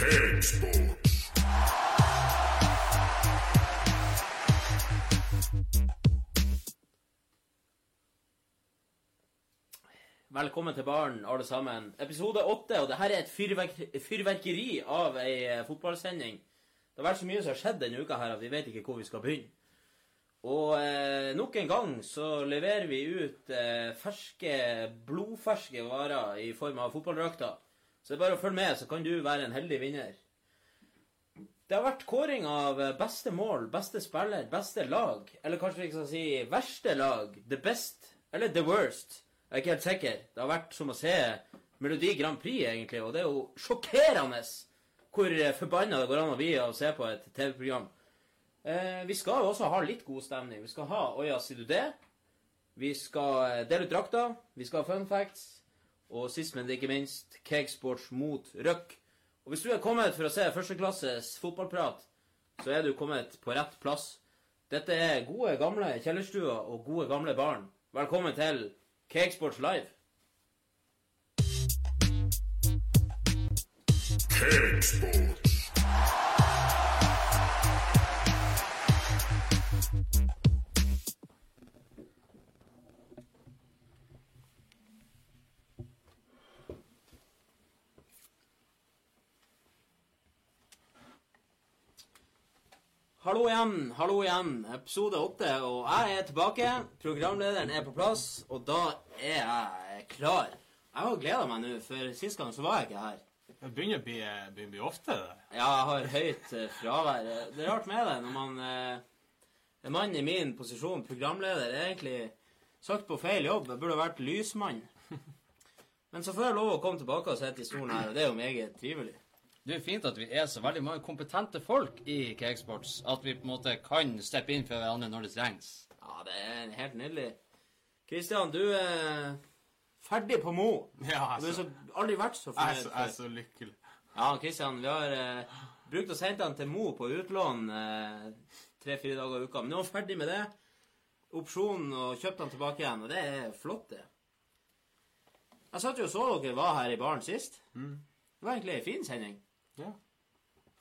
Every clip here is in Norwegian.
Cakesports. Velkommen til baren, alle sammen. Episode åtte, og det her er et fyrverk fyrverkeri av ei eh, fotballsending. Det har vært så mye som har skjedd denne uka her at vi vet ikke hvor vi skal begynne. Og eh, nok en gang så leverer vi ut eh, ferske, blodferske varer i form av fotballdrakter. Så det er bare å følge med, så kan du være en heldig vinner. Det har vært kåring av eh, beste mål, beste spiller, beste lag. Eller kanskje vi skal si verste lag. The best. Eller the worst. Jeg er ikke helt sikker. Det har vært som å se Melodi Grand Prix, egentlig. Og det er jo sjokkerende hvor eh, forbanna det går an å bli av å se på et TV-program. Eh, vi skal jo også ha litt god stemning. Vi skal ha Oja, sier du det? Vi skal eh, dele ut drakter. Vi skal ha fun facts. Og sist, men ikke minst, Cakesports mot Røk. Og hvis du er kommet for å se førsteklasses fotballprat, så er du kommet på rett plass. Dette er gode, gamle kjellerstuer og gode, gamle barn. Velkommen til Cakesports Live. Cakesports. Hallo igjen, hallo igjen. Episode åtte, og jeg er tilbake. Programlederen er på plass, og da er jeg klar. Jeg har gleda meg nå, for sist gang så var jeg ikke her. Det begynner å bli, begynner å bli ofte, det. Ja, jeg har høyt eh, fravær. Det er rart med det når man eh, En mann i min posisjon, programleder, er egentlig sagt på feil jobb. Jeg burde vært lysmann. Men så får jeg lov å komme tilbake og sitte i stolen her, og det er jo meget trivelig. Det er fint at vi er så veldig mange kompetente folk i Cakesports, at vi på en måte kan steppe inn for hverandre når det trengs. Ja, det er helt nydelig. Kristian, du er ferdig på Mo. Ja, Og du har altså, så, aldri vært så er fornøyd jeg er så lykkelig. Ja, Kristian, vi har eh, brukt å sende han til Mo på utlån eh, tre-fire dager i uka. Men nå er han ferdig med det. Opsjonen og kjøpte han tilbake igjen, og det er flott, det. Jeg satt jo og så dere var her i baren sist. Det var egentlig ei en fin sending. Ja.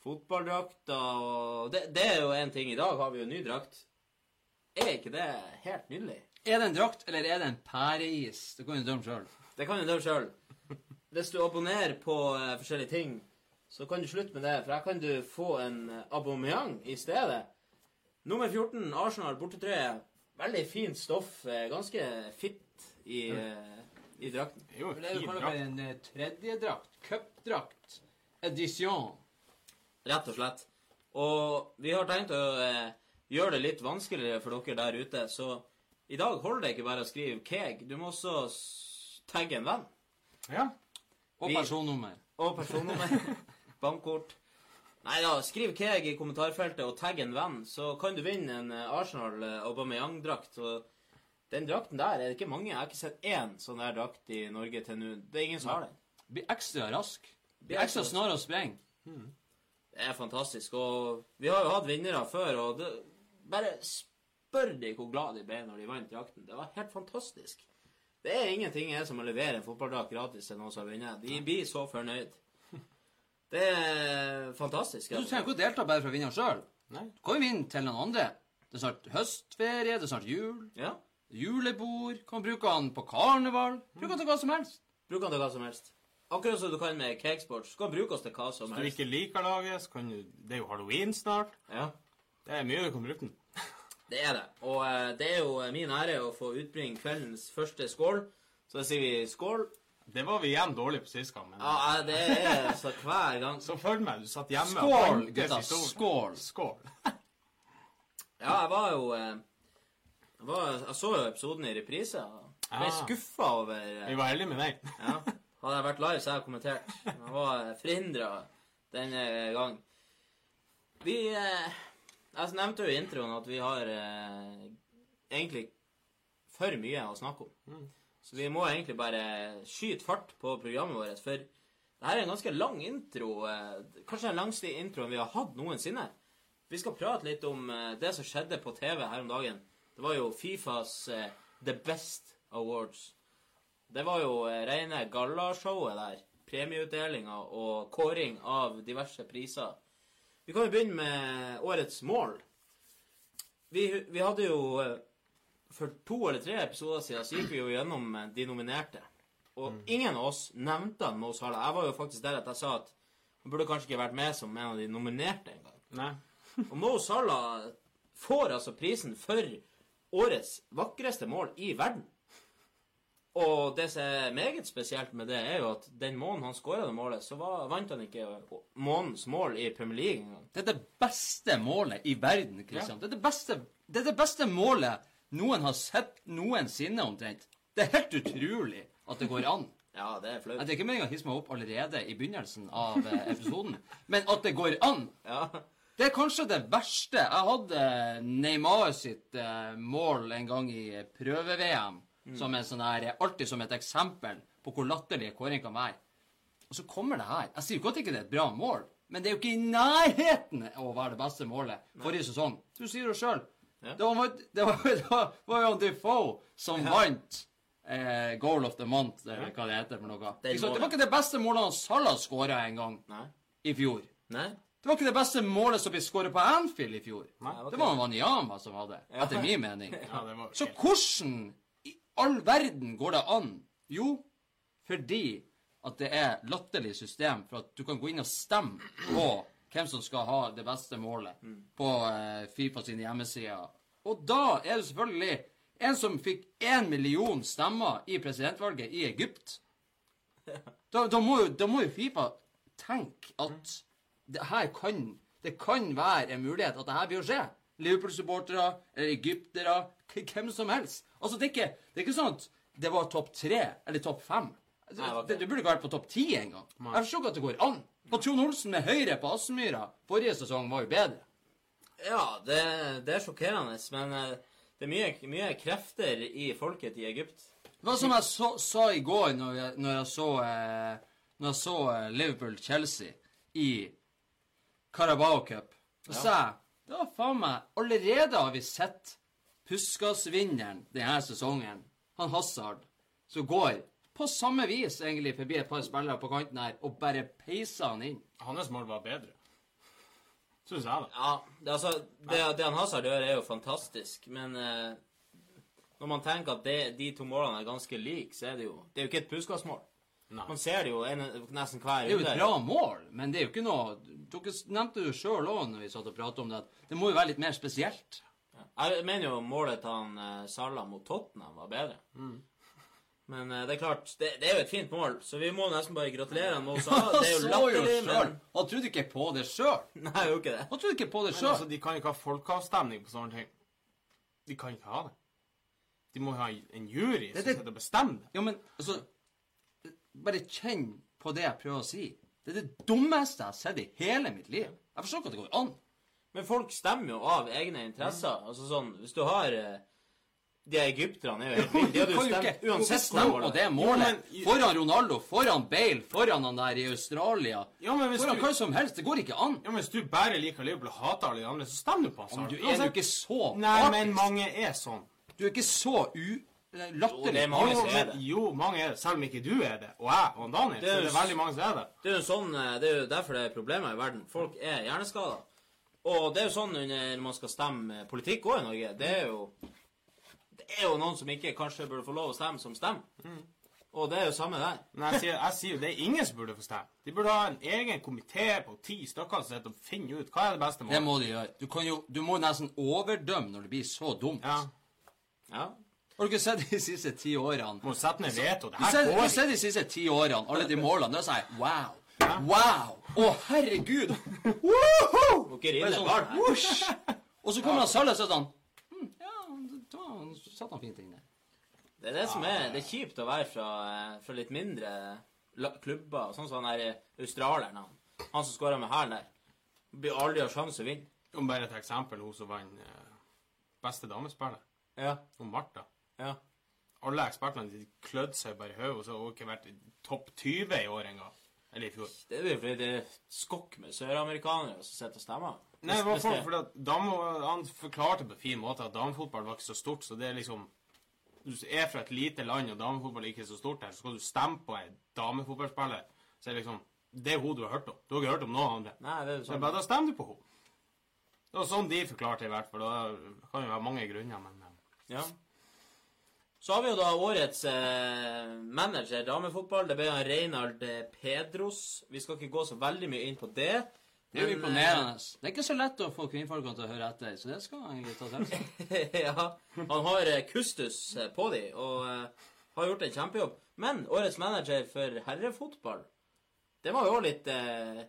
Fotballdrakter og det, det er jo en ting. I dag har vi jo ny drakt. Er ikke det helt nydelig? Er det en drakt, eller er det en pæreis? Det kan du dømme sjøl. Det kan du dømme sjøl. Hvis du abonnerer på uh, forskjellige ting, så kan du slutte med det, for her kan du få en uh, abonnement i stedet. Nummer 14, Arsenal bortetrøye. Veldig fint stoff. eh, ganske fitt i, eh, i drakten. Det er jo Det er jo fin drakt. en tredjedrakt. Cupdrakt. Edition. Rett og slett. Og vi har tenkt å eh, gjøre det litt vanskeligere for dere der ute, så i dag holder det ikke bare å skrive keg. Du må også tagge en venn. Ja. Og Vi- personnummer. Og personnummer. Bankkort. Nei da, skriv Keg i kommentarfeltet og tagg en venn, så kan du vinne en eh, Arsenal eh, Aubameyang-drakt. Og den drakten der er det ikke mange. Jeg har ikke sett én sånn der drakt i Norge til nå. Det er ingen som har den. Blir ekstra rask. Blir er ikke så snar å sprenge. Det er fantastisk. Og vi har jo hatt vinnere før, og det, bare spør de hvor glad de ble når de vant jakten. Det var helt fantastisk. Det er ingenting jeg som å levere en fotballdrakt gratis til noen som har vunnet. De blir så fornøyd. Det er fantastisk. Du trenger ikke å delta bare for å vinne sjøl. Du kan jo vinne til noen andre. Det er snart høstferie, det er snart jul. Ja. Julebord. Kan bruke den på karneval. Bruke den til hva som helst. Bruk den til hva som helst. Akkurat som du kan med Cakesports. Du kan bruke oss til hva som helst. Hvis du ikke liker laget, så kan du Det er jo halloween snart. Ja, Det er mye du kan bruke den. det er det. Og eh, det er jo min ære å få utbringe kveldens første skål. Så da sier vi skål. Det var vi igjen dårlige på sist gang, men Ja, eh, det er så hver gang. Så følg med. Du satt hjemme Skål, gutta. Skål. Skål. Ja, jeg var jo eh, jeg, var, jeg så jo episoden i reprise. Jeg ble ja. skuffa over eh, Vi var heldige med deg. Ja. Hadde jeg vært live, så hadde jeg kommentert. Jeg var forhindra denne gang. Vi eh, Jeg nevnte jo i introen at vi har eh, egentlig for mye å snakke om. Så vi må egentlig bare skyte fart på programmet vårt. For det her er en ganske lang intro. Eh, kanskje den langste introen vi har hatt noensinne. Vi skal prate litt om eh, det som skjedde på TV her om dagen. Det var jo Fifas eh, The Best Awards. Det var jo eh, rene gallashowet der. Premieutdelinga og kåring av diverse priser. Vi kan jo begynne med årets mål. Vi, vi hadde jo eh, For to eller tre episoder siden så gikk vi jo gjennom eh, de nominerte. Og ingen av oss nevnte Mo Salah. Jeg var jo faktisk der at jeg sa at han burde kanskje ikke vært med som en av de nominerte engang. Og Mo Salah får altså prisen for årets vakreste mål i verden. Og det som er meget spesielt med det, er jo at den måneden han skåra det målet, så var, vant han ikke månedens mål i Premier League engang. Det er det beste målet i verden, Kristian. Det, er det, beste, det er det beste målet noen har sett noensinne, omtrent. Det er helt utrolig at det går an. Ja, det er flaut. Det er ikke meningen å hisse meg opp allerede i begynnelsen av eh, episoden, men at det går an. Ja. Det er kanskje det verste. Jeg hadde Neymar sitt eh, mål en gang i prøve-VM som en sånn her, alltid som et eksempel på hvor latterlig kåring kan være. Og så kommer det her. Jeg sier jo ikke det er et bra mål, men det er jo ikke i nærheten å være det beste målet forrige sesong. Du sier det sjøl. Ja. Det var, det var, det var, var jo Defoe som vant eh, Goal of the Month, eller hva det heter for noe. Det Det var ikke det beste målet Salah skåra en gang Nei. i fjor. Nei. Det var ikke det beste målet som ble skåret på Anfield i fjor. Nei, ok. Det var Wanyama som hadde, etter min mening. Ja, det var Så hvordan all verden går det an? Jo, fordi at det er latterlig system for at du kan gå inn og stemme på hvem som skal ha det beste målet på eh, Fifa sine hjemmesider. Og da er det selvfølgelig en som fikk én million stemmer i presidentvalget i Egypt. Da, da, må, jo, da må jo Fifa tenke at det her kan det kan være en mulighet at det her blir å skje. Liverpool-supportere eller egyptere, hvem som helst. Altså, det er ikke, det er ikke sånn at det var topp tre eller topp fem. Du Nei, det det burde ikke vært på topp ti engang. Jeg forstår ikke at det går an. Og Trond Olsen med høyre på Aspmyra forrige sesong var jo bedre. Ja, det, det er sjokkerende, men eh, det er mye, mye krefter i folket i Egypt. Det var som jeg så, sa i går når jeg, når jeg så, eh, så eh, Liverpool-Chelsea i Carabao Cup. Så sa jeg var faen meg Allerede har vi sett Puskas-vinneren denne sesongen, han Hazard, som går på samme vis egentlig forbi et par spillere på kanten her og bare peiser han inn. Hans mål var bedre. Syns jeg, da. Ja, det, altså, det, det han Hazard gjør, er jo fantastisk, men eh, når man tenker at det, de to målene er ganske like, så er det jo Det er jo ikke et puskasmål. Nei. Man ser det jo en, nesten hver Det er jo et bra mål, men det er jo ikke noe Dere nevnte jo sjøl òg når vi satt og pratet om det, at det må jo være litt mer spesielt. Jeg mener jo målet til han eh, Salah mot Tottenham var bedre. Men eh, det er klart, det, det er jo et fint mål, så vi må nesten bare gratulere han med Salah. Det er jo jo latterlig, men Han trodde ikke på det sjøl. Nei, jeg gjorde ikke det. Han trodde ikke på det Men sjøl. altså, de kan ikke ha folkeavstemning på sånne ting. De kan ikke ha det. De må ha en jury som det- sitter og bestemmer det. Ja, men altså Bare kjenn på det jeg prøver å si. Det er det dummeste jeg har sett i hele mitt liv. Jeg forstår ikke at det går an. Men folk stemmer jo av egne interesser. Altså sånn, Hvis du har eh, De egypterne er jo helt ville. De hadde jo stemt ikke uansett hvor på det det målet. Jo, men- Foran Ronaldo, foran Bale, foran han der i Australia. Ja, men hvis Foran du, hva som helst. Det går ikke an. ja, men hvis du bare liker Liverpool og hater alle de andre, så stemmer du på Hazard. du er jo ikke så Nei, men mange er sånn. Du er ikke så u... Jo, latterlig. det er mange Jo, som men, jo, mange er det. Selv om ikke du er det, og jeg og Daniel, Det er så det er veldig mange som er det. Det er jo sånn, eh, det er jo derfor det er problemer i verden. Folk er hjerneskada. Og det er jo sånn når man skal stemme politikk òg i Norge. Det er jo Det er jo noen som ikke kanskje burde få lov å stemme, som stemmer. Og det er jo samme der. Men jeg sier, jeg sier jo det er ingen som burde få stemme. De burde ha en egen komité på ti stykker som sitter og finner ut hva er det beste Det må de gjøre. Du, kan jo, du må nesten overdømme når det blir så dumt. Ja. Ja. Har du ikke sett de siste ti årene? Må sette ned veto. Det her går du ikke. de siste ti årene, alle de målene. Da sier jeg wow. Wow! Å, herregud! Woohoo! Sånn! Og så kommer han Salle og sier er sånn hm, Ja, da satt han fint inne. Det er det som er Det er kjipt å være fra, eh, fra litt mindre klubber, sånn som han der eh, australieren. Han, han som skåra med hælen der. Blir aldri ha sjanse å vinne. Om bare et eksempel, hun som vant eh, beste damespillet. Ja. hun Martha. Ja. Alle ekspertene de klødde seg bare i hodet, og så har hun ikke vært topp 20 i år engang. Eller i fjor. Det er jo fordi det er skokk med søramerikanere som sitter og stemmer. Nei, hva for, for, det- at Han forklarte på en fin måte at damefotball var ikke så stort, så det er liksom Du er fra et lite land, og damefotball er ikke så stort her, så skal du stemme på en damefotballspiller Så er det liksom Det er hun du har hørt om. Du har ikke hørt om noen andre. Nei, det er sånn. bare, da stemmer du på henne. Det var sånn de forklarte i hvert fall. Det kan jo være mange grunner, men Ja. Så har vi jo da årets eh, manager damefotball. Det ble Reinald eh, Pedros. Vi skal ikke gå så veldig mye inn på det. Det er jo imponerende. Det er ikke så lett å få kvinnfolkene til å høre etter, så det skal han egentlig ta til seg. eh, ja, han har eh, kustus eh, på de, og eh, har gjort en kjempejobb. Men årets manager for herrefotball, det var jo litt eh,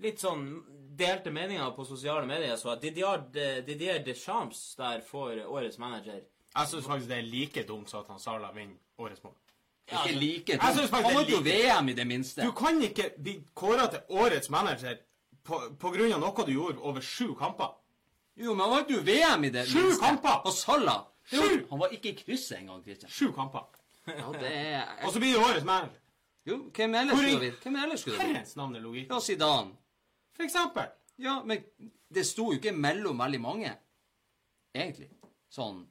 Litt sånn delte meninger på sosiale medier. Så at Didier, Didier Deschamps der får årets manager. Jeg syns faktisk det er like dumt som at han Sala vinner årets mål. Ikke like dumt. Han vant jo. VM i det minste. Du kan ikke bli kåra til årets manager på, på grunn av noe du gjorde over sju kamper. Jo, men han vant jo VM i det Sju minste. kamper! Og Sala Sju! Han var ikke i krysset engang, Christian. Sju kamper. Ja, det er Og så blir det årets manager. Jo, hvem ellers skulle det blitt? Hvem ellers skulle det blitt? Herrens navn er logikk. Ja, Zidane. For eksempel. Ja, men det sto jo ikke mellom veldig mange. Egentlig. Sånn.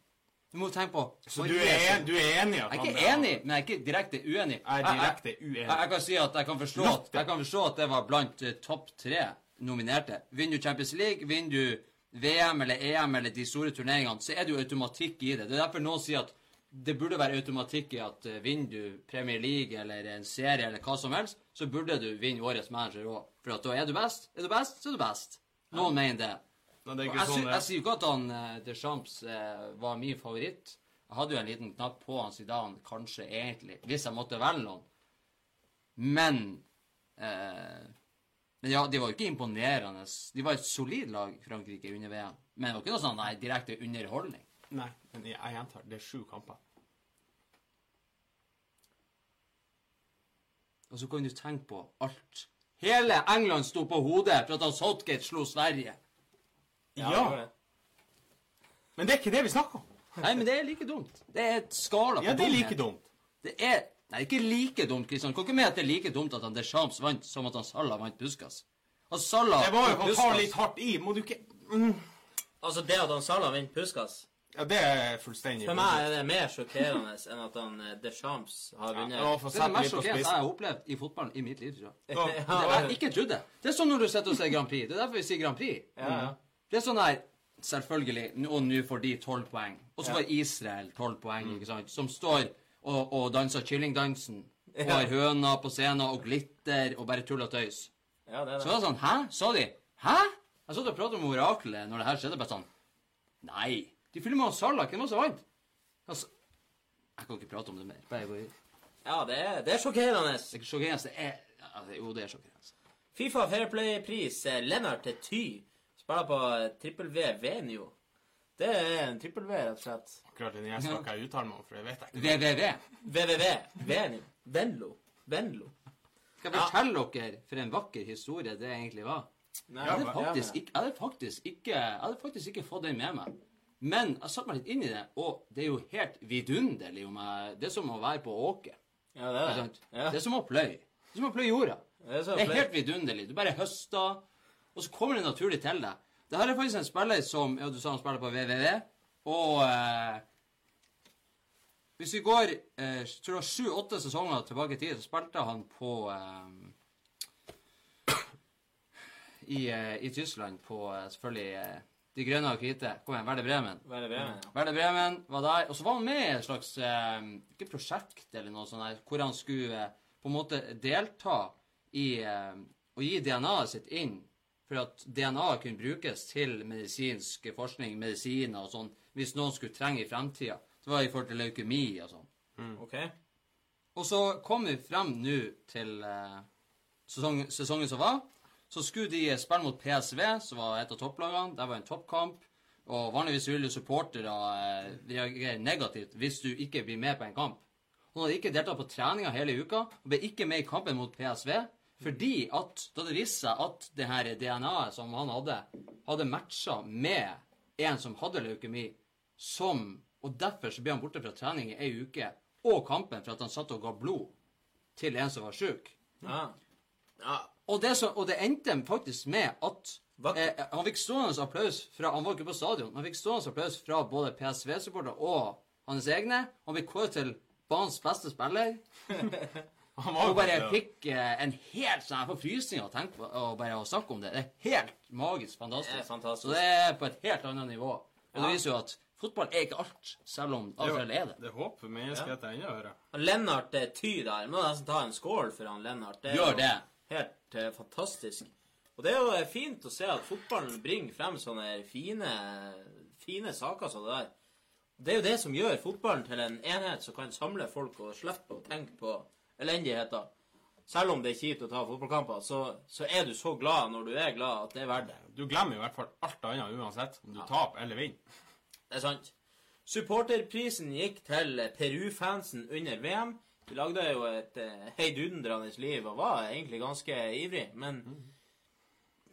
Du må tenke på Så du er, du er enig at Jeg er han ikke enig, men jeg er ikke direkte uenig. Jeg er direkte uenig. Jeg, jeg kan si at jeg kan forstå at, jeg kan forstå at det var blant uh, topp tre nominerte. Vinner du Champions League, vinner du VM eller EM eller de store turneringene, så er det jo automatikk i det. Det er derfor noen sier at det burde være automatikk i at uh, vinner du Premier League eller en serie eller hva som helst, så burde du vinne årets manager òg. For da er du best. Er du best, så er du best. Noen mener det. Nå, det er ikke Jeg, sånn det jeg sier jo ikke at han De Deschamps eh, var min favoritt. Jeg hadde jo en liten knapp på han Zidane, kanskje egentlig, hvis jeg måtte velge noen. Men eh, Men ja, de var jo ikke imponerende. De var et solid lag, Frankrike, under VM. Men det var ikke noe sånn nei, direkte underholdning. Nei, men jeg, jeg gjentar. Det er sju kamper. Og så kan du tenke på alt. Hele England sto på hodet for at han Southgate slo Sverige. Ja. ja. det. Men det er ikke det vi snakker om. Nei, men det er like dumt. Det er et skala på Ja, det er like dumt. Det er Nei, ikke like dumt, Kristian. Kan ikke med at det er like dumt at han Deschamps vant som at han Salah vant Puskas. Og Salah Det var jo å ta litt hardt i. Må du ikke mm. Altså, det at han Salah vinner Puskas Ja, det er fullstendig For meg er det mer sjokkerende enn at han De Deschamps har vunnet. Ja, Det er det mest sjokkerende jeg har opplevd i fotballen i mitt liv, tror jeg. Ja. Det Ja, jeg ikke trodde. Det er sånn når du sitter og ser Grand Prix. Det er derfor vi sier Grand Prix. ja, ja. Det er sånn her Selvfølgelig. Og nå får de tolv poeng. Og så får Israel tolv poeng, ikke sant? Som står og, og danser kyllingdansen. Og har høna på scenen og glitter og bare tull og tøys. ja, det er Så det. var det sånn Hæ? Sa de? Hæ? Jeg satt og pratet om oraklet når det her skjedde. Bare sånn Nei. De filma med Salah. Hvem var som vant? Altså, jeg kan ikke prate om det mer. Bare gå i. Ja, det er, det er sjokkerende. Det er sjokkerende. Det er Jo, det er sjokkerende. Fifa Fairplay-pris eh, Lennart til Ty. Spiller på trippel V Venio. Det er en trippel V, rett og slett. Akkurat den jeg skal ikke uttale meg om, for det vet jeg ikke. VVV. VVV. Venio. Venlo. Venlo. Skal jeg fortelle dere for en vakker historie det egentlig var? Nei, Jeg hadde faktisk ikke, jeg hadde faktisk ikke, jeg hadde faktisk ikke fått den med meg. Men jeg satte meg litt inn i det, og det er jo helt vidunderlig om jeg Det er som å være på åker. Ja, det er det. Ja. Det er som å pløye. Det er som å pløye jorda. Det er så Det er helt vidunderlig. Du bare høster, og så kommer det naturlig til deg. Det her er faktisk en spiller som Ja, du sa han spiller på VVV, og eh, Hvis vi går eh, tror var sju-åtte sesonger tilbake i tid, så spilte han på eh, i, eh, I Tyskland på eh, selvfølgelig eh, De grønne og hvite. Kom igjen, Werder Bremen. Werder Bremen, ja. Werder Bremen var der, og så var han med i et slags ikke prosjekt eller noe sånt, der, hvor han skulle på en måte delta i å gi DNA-et sitt inn, for at DNA kunne brukes til medisinsk forskning, medisiner og sånn, hvis noen skulle trenge i fremtida. Det var i forhold til leukemi og sånn. OK. Og så kom vi frem nå til eh, sesong, sesongen som var. Så skulle de spille mot PSV, som var et av topplagene. Det var en toppkamp. Og vanligvis vil jo supportere eh, reagere negativt hvis du ikke blir med på en kamp. Han hadde ikke deltatt på treninga hele uka og ble ikke med i kampen mot PSV. Fordi at da det viste seg at det her DNA-et som han hadde, hadde matcha med en som hadde leukemi, som Og derfor så ble han borte fra trening i ei uke og kampen for at han satt og ga blod til en som var sjuk. Ja. ja. Og det, og det endte faktisk med at eh, han fikk stående applaus fra Han var ikke på stadion, han fikk stående applaus fra både PSV-supportere og hans egne. Han ble kåret til banens beste spiller. Han var Og bare det. fikk eh, en helt sånn Jeg får frysninger av å tenke på og bare å snakke om det. Det er helt magisk fantastisk. Det er fantastisk. Så det er på et helt annet nivå. Og det viser jo at fotball er ikke alt, selv om av og til er det. Det håper menneskeheten ja. ennå, hører Lennart eh, Ty der. Må nesten ta en skål for han Lennart. er Gjør det. Helt uh, fantastisk. Og det er jo fint å se at fotballen bringer frem sånne fine, fine saker som det der. Det er jo det som gjør fotballen til en enhet som kan samle folk og slippe å tenke på elendigheter. Selv om det er kjipt å ta fotballkamper, så, så er du så glad når du er glad, at det er verdt det. Du glemmer i hvert fall alt annet uansett, om du taper eller vinner. Det er sant. Supporterprisen gikk til Peru-fansen under VM. De lagde jo et eh, heidundrende liv og var egentlig ganske ivrig. Men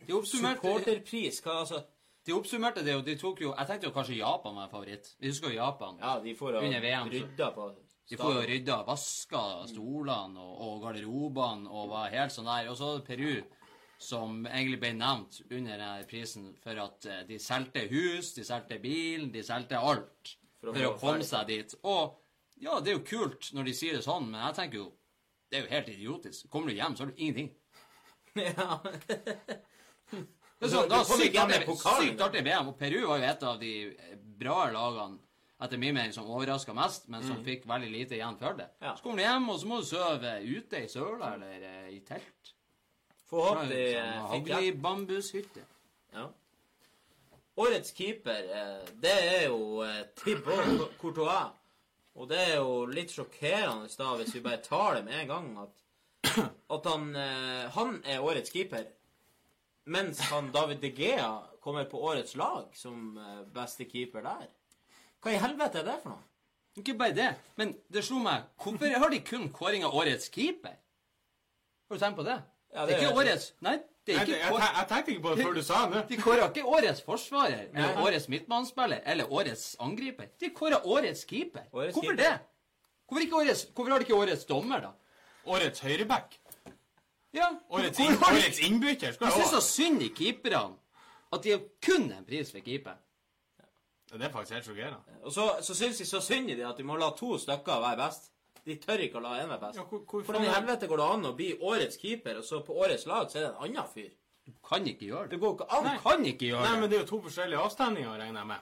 De oppsummerte, supporterpris, hva altså de oppsummerte det jo De tok jo Jeg tenkte jo kanskje Japan var favoritt. Vi husker jo Japan. Ja, de får Under VM, rydda på De får jo rydda, vaska stolene og, og garderobene og var helt sånn der. Og så Peru, som egentlig ble nevnt under denne prisen for at eh, de solgte hus, de solgte bilen, de solgte alt For å for å komme ferdig. seg dit. Og ja, det er jo kult når de sier det sånn, men jeg tenker jo det er jo helt idiotisk. Kommer du hjem, så har du ingenting. ja. Det er sånn, da sykt artig. VM. Og Peru var jo et av de eh, bra lagene etter min mening som overraska mest, men som fikk veldig lite igjen for det. Ja. Så kommer du hjem, og så må du sove ute i søla eller eh, i telt. De eh, Sånn fikk jeg bambushytte. Ja. Årets keeper, eh, det er jo eh, Thibaut Courtois. Og det er jo litt sjokkerende da, hvis vi bare tar det med en gang, at, at han, eh, han er årets keeper. Mens han David De Gea kommer på årets lag som beste keeper der. Hva i helvete er det for noe? Ikke bare det, men det slo meg Hvorfor har de kun kåring av årets keeper? Har du tenkt på det? Ja, det det er ikke årets Nei, det er ikke jeg, kår... jeg, jeg tenkte ikke på det før du sa det. De kårer ikke årets forsvarer, eller Nei. årets midtbanespiller, eller årets angriper. De kårer årets keeper. Årets Hvorfor keeper. det? Hvorfor, ikke årets, hvorfor har de ikke årets dommer, da? Årets høyreback. Ja, Årets, inn, årets innbytter. Jeg syns så synd i keeperne at de har kun en pris for keeper. Det er faktisk helt sjokkerende. Og så, så syns de så synd i det at de må la to stykker være best. De tør ikke å la én være best. Ja, hvor- hvor Hvordan i helvete går det an å bli årets keeper, og så på årets lag så er det en annen fyr? Du kan ikke gjøre Det det. går ikke an. Du kan ikke gjøre det. Nei, men det er jo to forskjellige avstemninger, regner jeg med.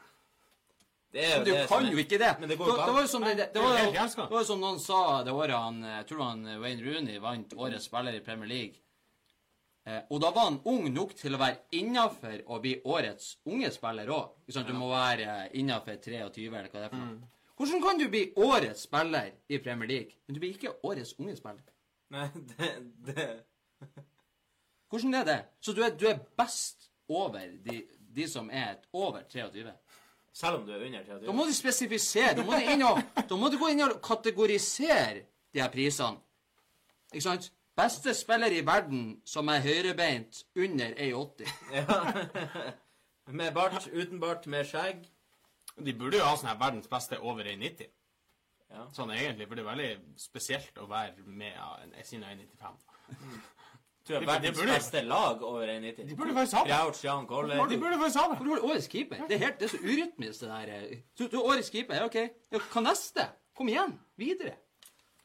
Det er Du det kan er- jo ikke det. Men det går det, det var jo som det, det, det var det var som noen sa det året han Jeg tror han eh, Wayne Rooney vant årets spiller i Premier League. Eh, og da var han ung nok til å være innafor å bli årets unge spiller òg. Du må være innafor 23, eller hva det er for noe. Hvordan kan du bli årets spiller i Premier League, men du blir ikke årets unge spiller? Nei, det, det Hvordan er det? Så du er, du er best over de, de som er over 23? Selv om du er under 23. Da må du spesifisere. Da må du, og, da må du gå inn og kategorisere de her prisene. Ikke sant? Beste spiller i verden som er høyrebeint under 1,80. Ja. med bart, uten bart, med skjegg. De burde jo ha sånn her verdens beste over 1,90. Ja. Sånn egentlig, for det er veldig spesielt å være med av en siden av 1,95. Du er verdens beste lag over 1,90. De burde faktisk ha det. Crouch, Jan Koller. De burde faktisk ha det. Du årets keeper? Det er, helt, det er så urytmisk, det der. Du, du er årets keeper, ja, OK. Ja, hva neste? Kom igjen. Videre.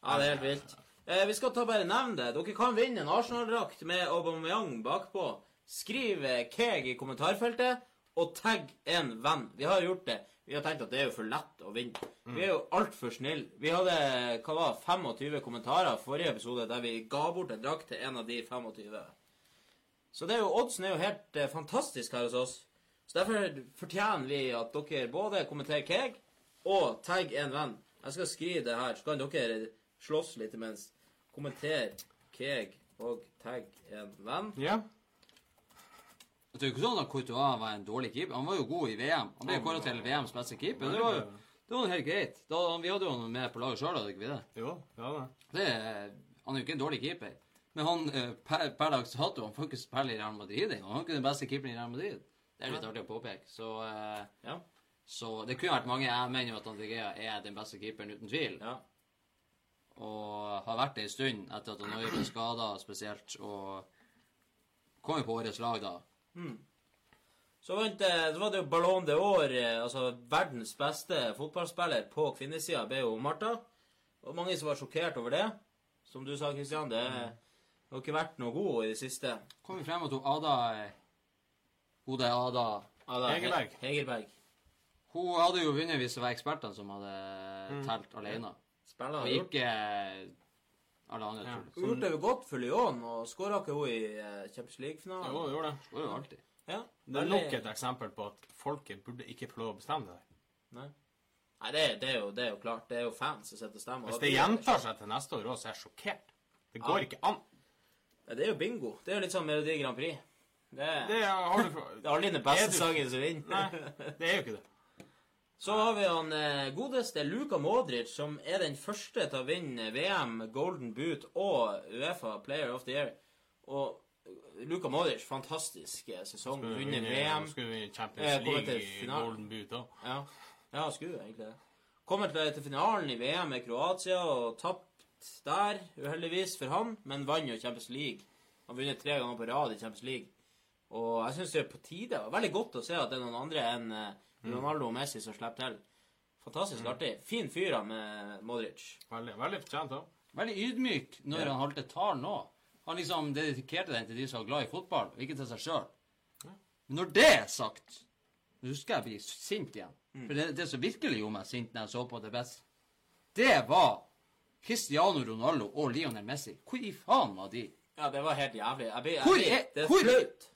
Ja, det er helt vilt. Eh, vi skal ta bare nevne det. Dere kan vinne en Arsenal-drakt med Aubameyang bakpå. Skriv Keg i kommentarfeltet, og tagg en venn. Vi har gjort det. Vi har tenkt at det er jo for lett å vinne. Vi er jo altfor snille. Vi hadde hva var, 25 kommentarer forrige episode der vi ga bort en drakt til en av de 25. Så det er jo, oddsen er jo helt eh, fantastisk her hos oss. Så derfor fortjener vi at dere både kommenterer Keg og tagg en venn. Jeg skal skrive det her, så kan dere slåss litt imens. Kommenter Keg og tagg en venn. Ja. Det er jo ikke sånn at Courtois var en dårlig keeper. Han var jo god i VM. Han ble kåra til VMs beste keeper. Det var jo det var helt greit. Da, vi hadde jo han med på laget sjøl, hadde ikke vi det? Jo, ja det? er- Han er jo ikke en dårlig keeper. Men han eh, per, per dags dato han får ikke spille i Real Madrid engang. Han er ikke den beste keeperen i Real Madrid. Det er litt artig å påpeke. Så, eh, Ja. så det kunne vært mange Jeg mener jo at De Gea er den beste keeperen, uten tvil. ja. Og har vært det en stund etter at han Nøye ble skada spesielt. Og kom jo på årets lag da. Så, vant, eh, så var det jo Ballon de År, altså verdens beste fotballspiller på kvinnesida, ble jo Martha. Og mange som var sjokkert over det. Som du sa, Kristian, det har ikke vært noe god i det siste. Kom vi frem at hun Ada eh, er Ada Ada Hegerberg. Hegerberg. Hun hadde jo vunnet hvis det var ekspertene som hadde telt alene. Spiller Og gjort, ikke eh, alle andre, Ja. hun gjorde det jo godt for Lyon, og skåra ikke hun i eh, Champions League-finalen? det gjorde det. Det var jo alltid. Ja. Det er nok et eksempel på at folket burde ikke få lov å bestemme det. Nei, Nei det, det, er jo, det er jo klart. Det er jo fans som sitter og stemmer. Hvis det gjentar seg til neste år òg, så er jeg sjokkert. Det går Ja. ikke an. Ja, det er jo bingo. Det er jo litt sånn Melodi Grand Prix. Det er, Det har du det er aldri den beste sangen som vinner. Nei, det er jo ikke det. Så har vi han eh, godeste Luka Modric, som er den første til å vinne VM, Golden Boot og Uefa Player of the Year. Og eh, Luka Modric, fantastisk eh, sesong. Vunnet VM. Skulle vinne Champions League i. Golden Boot òg. Ja, ja skulle egentlig det. Kommer til, til finalen i VM med Kroatia og tapt der, uheldigvis for han, men vant jo Champions League. Han har vunnet tre ganger på rad i Champions League. Og jeg syns det er på tide. Veldig godt å se at det er noen andre enn Ronaldo og Messi som slipper til. Fantastisk artig. Fin fyr han med Modric. Veldig, veldig fortjent òg. Veldig ydmyk når Ja. han holdt talen nå. Han liksom dedikerte den til de som var glad i fotball, og ikke til seg sjøl. Men når det er sagt Nå husker jeg bli sint igjen. For det, det som virkelig gjorde meg sint når jeg så på det best, det var Cristiano Ronaldo og Lionel Messi. Hvor i faen var de? Ja, det var helt jævlig. Jeg blir, jeg Hvor er hvor,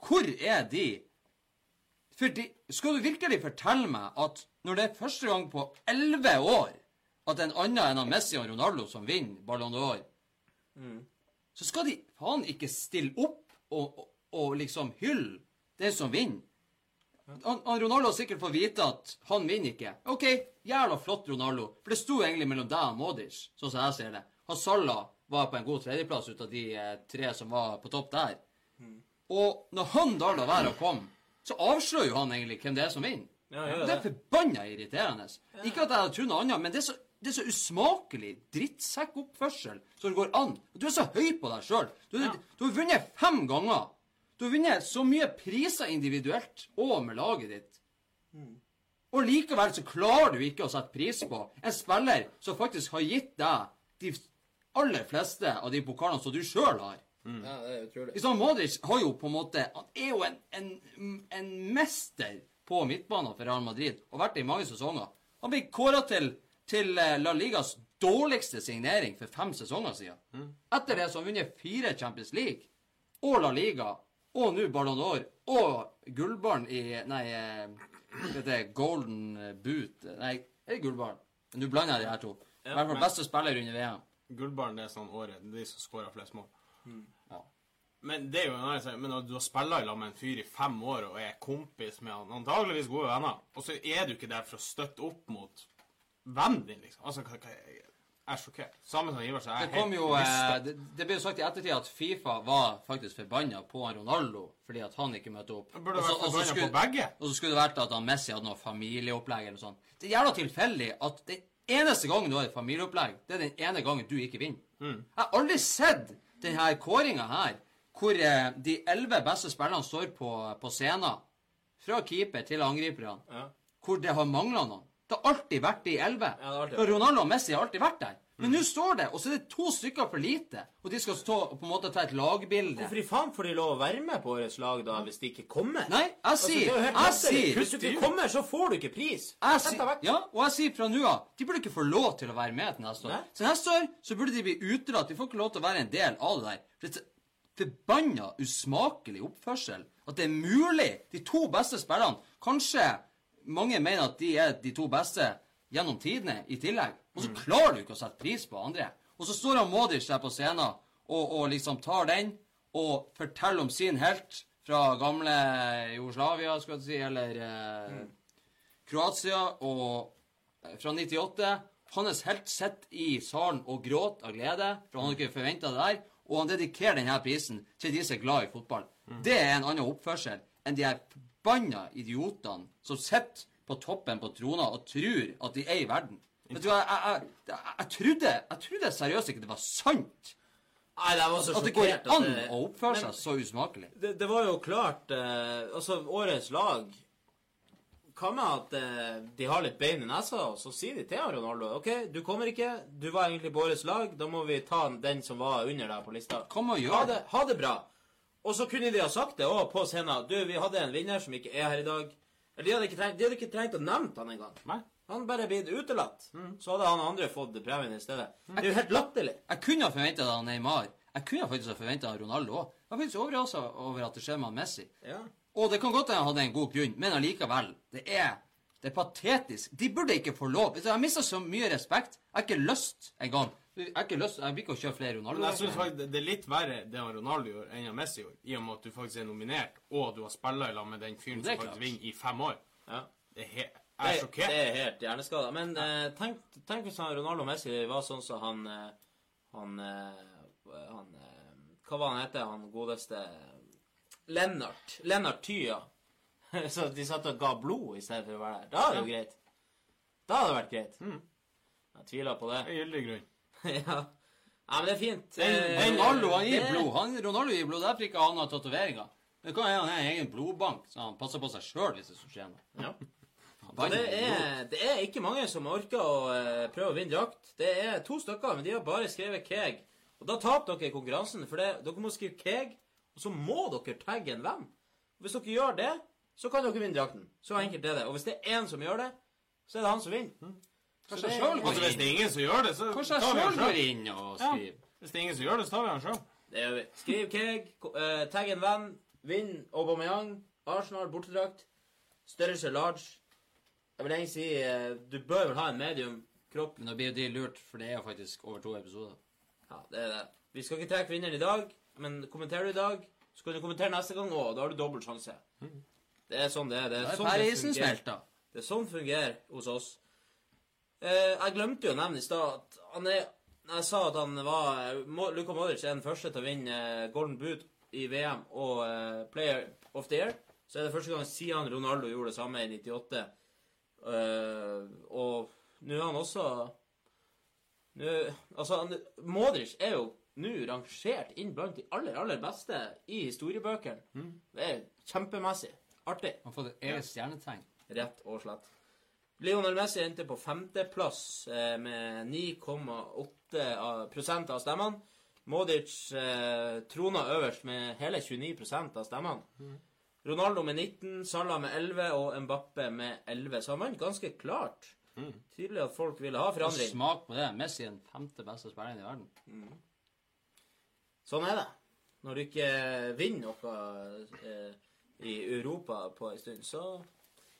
hvor er de? For de, skal du virkelig fortelle meg at når det er første gang på elleve år at en annen enn han Messi og Ronaldo som vinner Ballon d'Or, Mm. så skal de faen ikke stille opp og, og, og liksom hylle den som vinner? Han, han Ronaldo har sikkert fått vite at han vinner ikke. OK, jævla flott, Ronaldo. For det sto egentlig mellom deg og Modic, sånn som jeg ser det. Han Salah var på en god tredjeplass ut av de eh, tre som var på topp der. Og når han da lar være å komme, så avslører jo han egentlig hvem det er som vinner. Ja, ja, det er forbanna irriterende. Ikke at jeg hadde trodd noe annet, men det er så, det er så usmakelig drittsekkoppførsel som det går an. Du er så høy på deg sjøl. Du, du har vunnet fem ganger. Du har vunnet så mye priser individuelt og med laget ditt. Og likevel så klarer du ikke å sette pris på en spiller som faktisk har gitt deg de aller fleste av de pokalene som du sjøl har. Ja, det er utrolig. Modric har jo på en måte Han er jo en, en, en mester på midtbanen for Real Madrid og vært det i mange sesonger. Han ble kåra til, til eh, La Ligas dårligste signering for fem sesonger siden. Etter det så har han vunnet fire Champions League og La Liga og nå Ballon d'Or og gullbarn i Nei, det hva heter Golden Boot Nei, er det gullbarn? Nå blander jeg de her to. I hvert fall beste spiller under VM. Gullbarn det er sånn året. Det er de som skårer flest mål. Ja. Men det er jo en. Men du har spilt sammen med en fyr i fem år og er kompis med han, antageligvis gode venner, og så er du ikke der for å støtte opp mot vennen din, liksom. Altså, hva, hva, er sjokkert. Samme som Ivar, så er Det kom jo eh, det, det ble jo sagt i ettertid at Fifa var faktisk forbanna på Ronaldo fordi at han ikke møtte opp. Burde Og så- vært forbanna skulle- på begge. Og så skulle det vært at han Messi hadde noe familieopplegg eller noe sånt. Det er jævla tilfeldig at den eneste gangen du har et familieopplegg, det er den ene gangen du ikke vinner. Mm. Jeg har aldri sett denne kåringa her hvor eh, de elleve beste spillerne står på, på scenen, fra keeper til angriperne, Ja. hvor det har mangla noen. Det har alltid vært de elleve. Ja. Ronaldo og Messi har alltid vært der. Men nå står det, og så er det to stykker for lite. Og de skal stå og på en måte ta et lagbilde. Hvorfor i faen får de lov å være med på årets lag da, hvis de ikke kommer? Nei, jeg Altså, sier altså, Jeg sier Hvis du ikke kommer, så får du ikke pris. jeg sier, ja, og jeg sier fra nå av De burde ikke få lov til å være med til neste år. Nei. Så neste år så burde de bli utelatt. De får ikke lov til å være en del av det der. For forbanna usmakelig oppførsel. At det er mulig. De to beste spillerne Kanskje mange mener at de er de to beste gjennom tidene i tillegg. Og så klarer du ikke å sette pris på andre. Og så står han Modic der på scenen og, og liksom tar den og forteller om sin helt fra gamle Jugoslavia, skal jeg si, eller eh, Kroatia og eh, fra 98. Hans helt sitter i salen og gråter av glede, for han hadde ikke forventa det der. Og han dedikerer denne prisen til de som er glad i fotball. Det er en annen oppførsel enn de her forbanna idiotene som sitter på toppen på trona og tror at de er i verden. Vet du jeg, jeg, jeg, jeg, trodde, jeg trodde seriøst ikke det var sant. Nei, det var så At det går an det- å oppføre seg så usmakelig. Det, det var jo klart eh, Altså, årets lag hva med at eh, de har litt bein i nesa, og så sier de til Ronaldo OK, du kommer ikke. Du var egentlig på årets lag. Da må vi ta den som var under deg på lista. Kom og Ha gjør det, ha det bra. Og så kunne de ha sagt det òg på scenen. Du, vi hadde en vinner som ikke er her i dag. Eller de hadde ikke trengt, de hadde ikke trengt å nevne han engang. Han bare blitt utelatt. Mm. Så hadde han andre fått premien i stedet. Det er jo helt latterlig. Jeg kunne ha forventa av Neymar. Jeg kunne faktisk ha forventa Ronaldo òg. Jeg er faktisk overraska over at det skjer med Messi. Ja. Og det kan godt hende han hadde en god grunn, men allikevel. Det er, det er patetisk. De burde ikke få lov. Jeg har mista så mye respekt. Jeg har ikke lyst engang. Jeg har ikke lyst, jeg blir ikke å kjøre flere Ronaldo. Men jeg synes faktisk det er litt verre det han Ronaldo gjorde, enn han Messi gjorde, I og med at du faktisk er nominert, og du har spilt i lag med den fyren som faktisk vinner i fem år. ja. Det er jeg er sjokkert. det er helt hjerneskada. Men eh, tenk, tenk hvis han Ronaldo Messi var sånn som han eh, Han, eh, han eh, Hva var han heter, han godeste Lennart. Lennart Tya. Så de satt og ga blod i stedet for å være der. Da er det jo greit. Da hadde det vært greit. Mm. Jeg tviler på det. Er gyldig grunn. ja. ja, men det er fint. Den- Eh, den Ronaldo han gir blod. Han, Ronaldo gir blod. Derfor ikke han har tatoveringer. Det kan hende han har en egen blodbank, så han passer på seg sjøl hvis det skulle skje noe. Ja. Det er, det er ikke mange som orker å eh, prøve å vinne drakt. Det er to stykker, men de har bare skrevet Keg. Og da taper dere konkurransen, for det, dere må skrive Keg, og så må dere tagge en venn. Hvis dere gjør det, så kan dere vinne drakten. Så enkelt er det. Og hvis det er én som gjør det, så er det han som vinner. Så Kanskje jeg sjøl Altså, inn. hvis det er ingen som gjør det, så Kanskje tar vi han sjøl selv. inn og Ja. Hvis det er ingen som gjør det, så tar vi han sjøl. Det gjør vi. Skriv Keg, eh, tagg en venn, vinn Aubameyang, Arsenal, bortedrakt, størrelse large. Jeg vil egentlig si eh, du bør vel ha en medium kropp. Men da blir jo de lurt, for det er jo faktisk over to episoder. Ja, det er det. Vi skal ikke trekke vinneren i dag, men kommenterer du i dag, så kan du kommentere neste gang òg. Da har du dobbelt sjanse. Det er sånn det er. Det er sånn det fungerer. Det er sånn fungerer hos oss. Eh, jeg glemte jo å nevne i stad at han er jeg sa at han var Luka Modric er den første til å vinne eh, Golden Boot i VM og eh, Player of the Year, så er det første gang siden Ronaldo gjorde det samme i 98. Eh, og nå er han også nå, Altså, han, Modric er jo nå rangert inn blant de aller, aller beste i historiebøkene. Det er kjempemessig. Artig. Han har fått et eget stjernetegn. Rett og slett. Lionel Messi endte på femteplass eh, med 9,8 av- stemmene. Modic eh, trona øverst med hele 29% av stemmene. Ronaldo med 19, Salah med 11 og Mbappe med 11. Så han vant ganske klart. Tydelig at folk ville ha Og forandring. smak på det. Messi er den femte beste spilleren i verden. Sånn er det. Når du ikke vinner noe eh, i Europa på en stund, så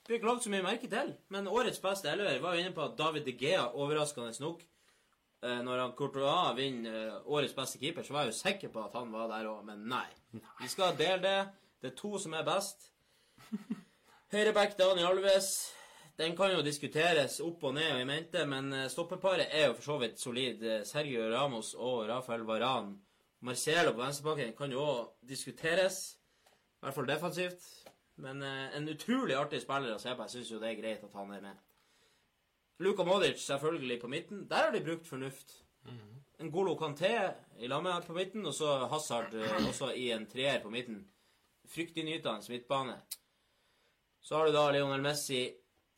blir det ikke lagt så mye merke til. Men årets beste elver var jo inne på at David De Gea overraskende nok eh, Når han Courtois vinner eh, årets beste keeper, så var jeg jo sikker på at han var der òg, men nei. Vi skal dele det. Det er to som er best. Høyreback Daniel Alves. Den kan jo diskuteres opp og ned og i mente, men stoppeparet er jo for så vidt solid. Sergio Ramos og Rafael Varan. Marcelo på venstrebakken kan jo òg diskuteres. I hvert fall defensivt. Men eh, en utrolig artig spiller å se på. Jeg syns jo det er greit at han er med. Luka Modic selvfølgelig på midten. Der har de brukt fornuft. En Golo Kanté i lammet på midten, og så Hazard eh, også i en treer på midten. Fryktinngytende midtbane. Så har du da Lionel Messi,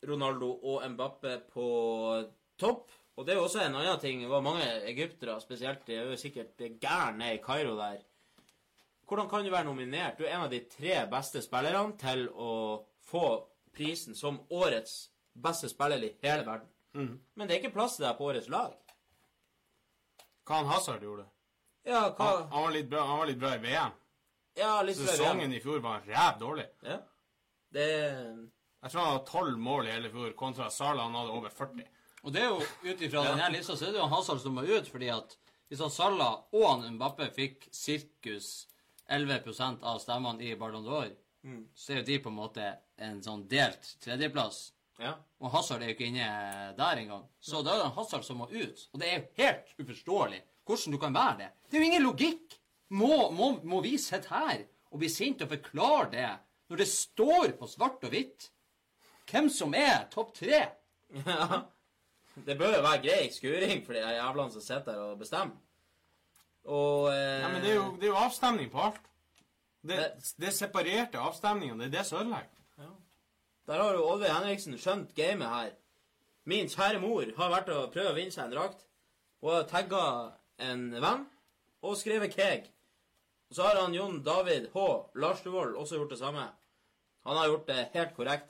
Ronaldo og Mbappe på topp. Og det er jo også en annen ting. Det var mange egyptere, spesielt de er jo sikkert gærne i Kairo der. Hvordan kan du være nominert? Du er en av de tre beste spillerne til å få prisen som årets beste spiller i hele verden. Men det er ikke plass til deg på årets lag. Hva han Hazard gjorde? Ja, hva Han, han, var litt bra, han var litt bra i VM. Ja, litt Sesongen i fjor var ræv dårlig. Ja. Det Jeg tror han hadde tolv mål i hele fjor, kontra Sala han hadde over 40. Og det er jo ut ifra denne lista så er det jo Hazard som må ut, fordi at hvis han Salah og han Mbappe fikk sirkus 11% av stemmene i Ballon d'Or, så er jo de på en måte en sånn delt tredjeplass. Ja. Og Hazard er jo ikke inne der engang. Så da er det Hazard som må ut. Og det er jo helt uforståelig hvordan du kan være det. Det er jo ingen logikk. Må, må, må vi sitte her og bli sinte og forklare det når det står på svart og hvitt hvem som er topp tre? ja. Det bør jo være grei skuring for de jævlene som sitter der og bestemmer. Og eh, Nei, men det er, jo, det er jo avstemning på alt. Det, det er separerte avstemninger. Det er det som ødelegger. Der har jo Oddveig Henriksen skjønt gamet her. Min kjære mor har vært og prøvd å vinne seg en drakt. Hun har tagga en venn og skrevet Keg. Og så har han Jon David H. Larstuvold også gjort det samme. Han har gjort det helt korrekt.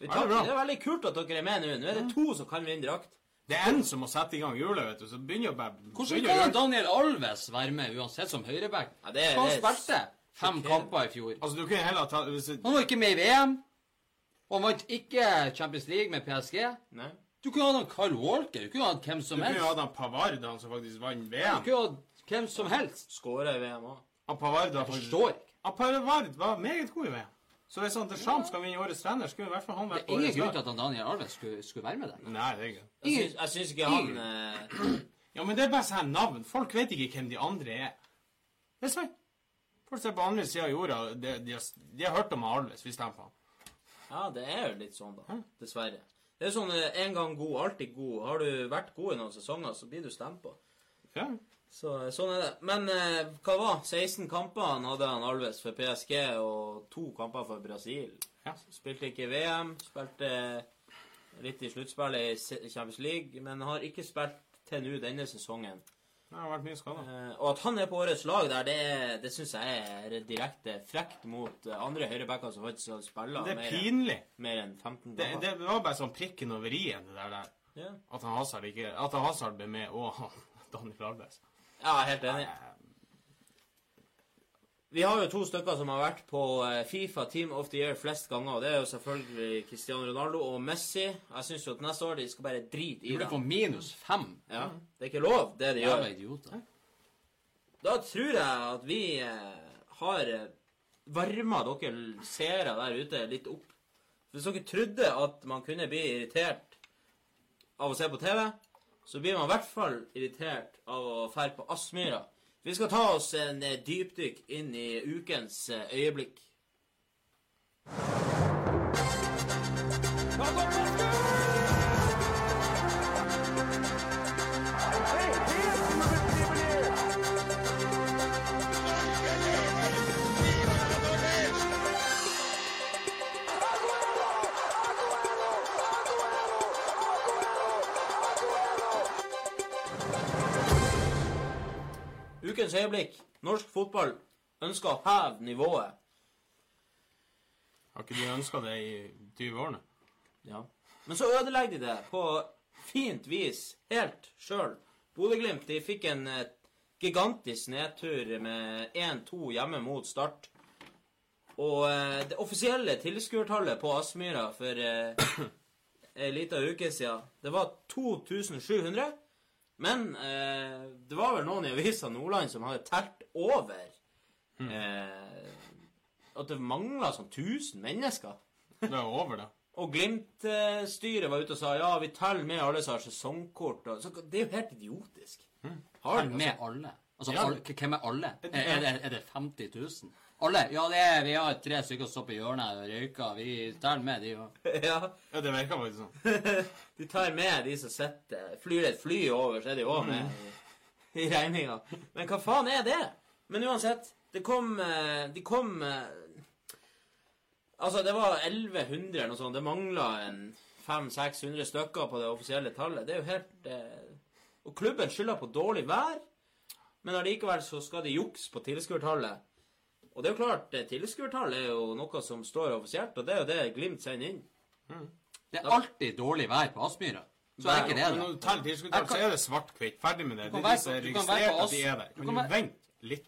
Det er det er veldig kult at dere er med nå. Nå er det to som kan vinne drakt. Det er en som må sette i gang hjulet, vet du, så begynner jo bare Hvordan kan hjulet. Daniel Alves være med uansett som høyreback? Ja, det er- Han det spilte fem okay. kamper i fjor. Altså, du kunne heller ta hvis det, Han var ikke med i VM. Og han vant ikke Champions League med PSG. Nei. Du kunne hatt Carl Walker. Du kunne hatt hvem som helst. Du kunne hatt Pavard, han som faktisk vant VM. Du kunne hatt hvem som helst. Skåra i VM òg. Pavard var faktisk forstår ikke. Pavard var meget god i VM. Så hvis han Deschamps skal vinne årets trener, skulle i hvert fall han Det er ingen grunn til at han Daniel Alves skulle, skulle være med der. Nei, det er ikke Jeg syns, jeg syns ikke han eh, Ja, men det er bare sånn navn. Folk vet ikke hvem de andre er. Det er sant. Folk ser på andre sida av jorda, de, de, har, de har hørt om Alves, vi stemmer på han. Ja, det er jo litt sånn, da. Dessverre. Det er sånn eh, en gang god, alltid god. Har du vært god i noen sesonger, så blir du stemt på. Ja. Så sånn er det. Men eh, hva var 16 kamper han hadde han Alves for PSG, og to kamper for Brasil. Ja. Spilte ikke VM, spilte litt i sluttspillet i Champions League, men har ikke spilt til nå denne sesongen. Det har vært mye skada. Eh, og at han er på årets lag der, det, det syns jeg er direkte frekt mot eh, andre høyrebacker som faktisk har spilla Det er mer, pinlig. mer enn 15 Det, det var bare sånn prikken over i-en, det der. der. Ja. At han Hazard ikke At han Hazard ble med, og Daniel Alves. Ja, jeg er helt enig. Vi har jo to stykker som har vært på eh, Fifa Team of the Year flest ganger. og Det er jo selvfølgelig Cristiano Ronaldo og Messi. Jeg syns jo at neste år de skal bare drite i det. Du burde få minus fem. Ja, det er ikke lov, det de Jævla gjør. idioter. Da tror jeg at vi eh, har eh, varma dere seere der ute litt opp. Hvis dere trodde at man kunne bli irritert av å se på TV, så blir man i hvert fall irritert av å fære på Aspmyra. Vi skal ta oss en eh, dypdykk inn i ukens eh, øyeblikk. Øyeblikk. Norsk fotball ønsker å heve nivået. Har ikke de ønska det i 20 årene? Ja. Men så ødelegger de det på fint vis helt sjøl. Bodø-Glimt fikk en eh, gigantisk nedtur med 1-2 hjemme mot Start. Og eh, det offisielle tilskuertallet på Aspmyra for eh, en liten uke siden, det var 2700. Men eh, det var vel noen i avisa Nordland som hadde telt over eh, at det mangla sånn 1000 mennesker. Det er over, det. Og Glimt-styret var ute og sa ja, vi teller med alle som har sesongkort. Og, så det er jo helt idiotisk. Har Følg de med alle. Altså, Ja. alle, hvem er alle? Er, er, det, er det 50 000? Alle? Ja, det er, vi har tre stykker som står på hjørnet og røyker. Vi tar med de òg. ja, Ja, det virker faktisk sånn. de tar med de som sitter Flyr et fly over, så er de òg med i, i regninga. Men hva faen er det? Men uansett, det kom eh, De kom eh, Altså, det var 1100 eller noe sånt. Det mangla en 500-600 stykker på det offisielle tallet. Det er jo helt eh, Og klubben skylder på dårlig vær, men allikevel så skal de jukse på tilskuertallet. Og det er jo klart, tilskuertall er jo noe som står offisielt, og det er jo det Glimt sender inn. Det er alltid dårlig vær på Aspmyra. Så er ikke det det. når du teller tilskuddstall, så er det svart-hvitt. Ferdig med det. Du Det kan er være de som er kan registrert at de er der. Kan kan du være- vente litt?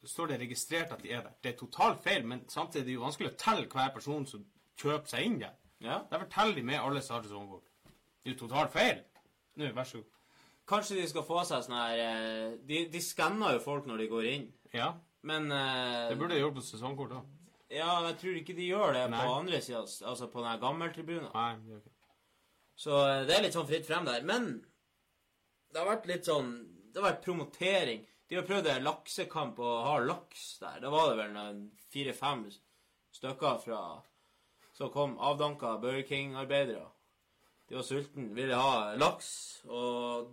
Så står det registrert at de er der. Det er totalt feil, men samtidig er det jo vanskelig å telle hver person som kjøper seg inn der. Ja. Derfor teller de med alle som har. Det er jo totalt feil. Nå, vær så god. Kanskje de skal få seg sånn her eh, De, de skanner jo folk når de går inn. Ja, Men eh, det burde de gjort på sesongkort òg. Ja, jeg tror ikke de gjør det Nei. på andre sida, altså på den gammeltribunen. Nei, det er ikke. Så eh, det er litt sånn fritt frem der. Men det har vært litt sånn Det har vært promotering. De har prøvd en laksekamp og har laks der. Da var det vel fire-fem stykker fra som kom avdanka Burger King-arbeidere. De var sultne, ville ha laks. Og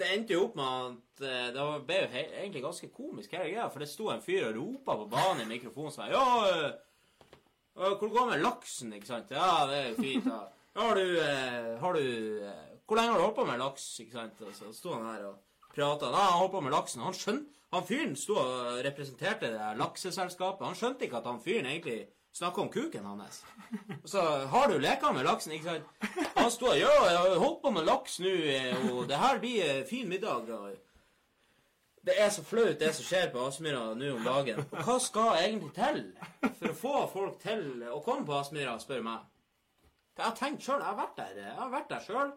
det endte jo opp med at eh, det ble jo egentlig ganske komisk hele greia, for det sto en fyr og ropa på banen i mikrofonen sånn Ja, hvor går det med laksen, ikke sant? Ja, det er jo fint. Ja. Har du, eh, har du Hvor lenge har du holdt på med laks? ikke sant? Og så sto han her og prata. Ja, han holdt på med laksen. Han skjønte Han fyren sto og representerte det lakseselskapet. Han skjønte ikke at han fyren egentlig snakka om kuken hans. Og så har du leka med laksen, ikke sant? Han og Ja, jeg har holdt på med laks nå, eh, og det her blir eh, fin middag. og det er så flaut, det som skjer på Aspmyra nå om dagen. Og hva skal egentlig til for å få folk til å komme på Aspmyra, spør meg? Jeg har tenkt sjøl, jeg har vært der Jeg har vært der sjøl.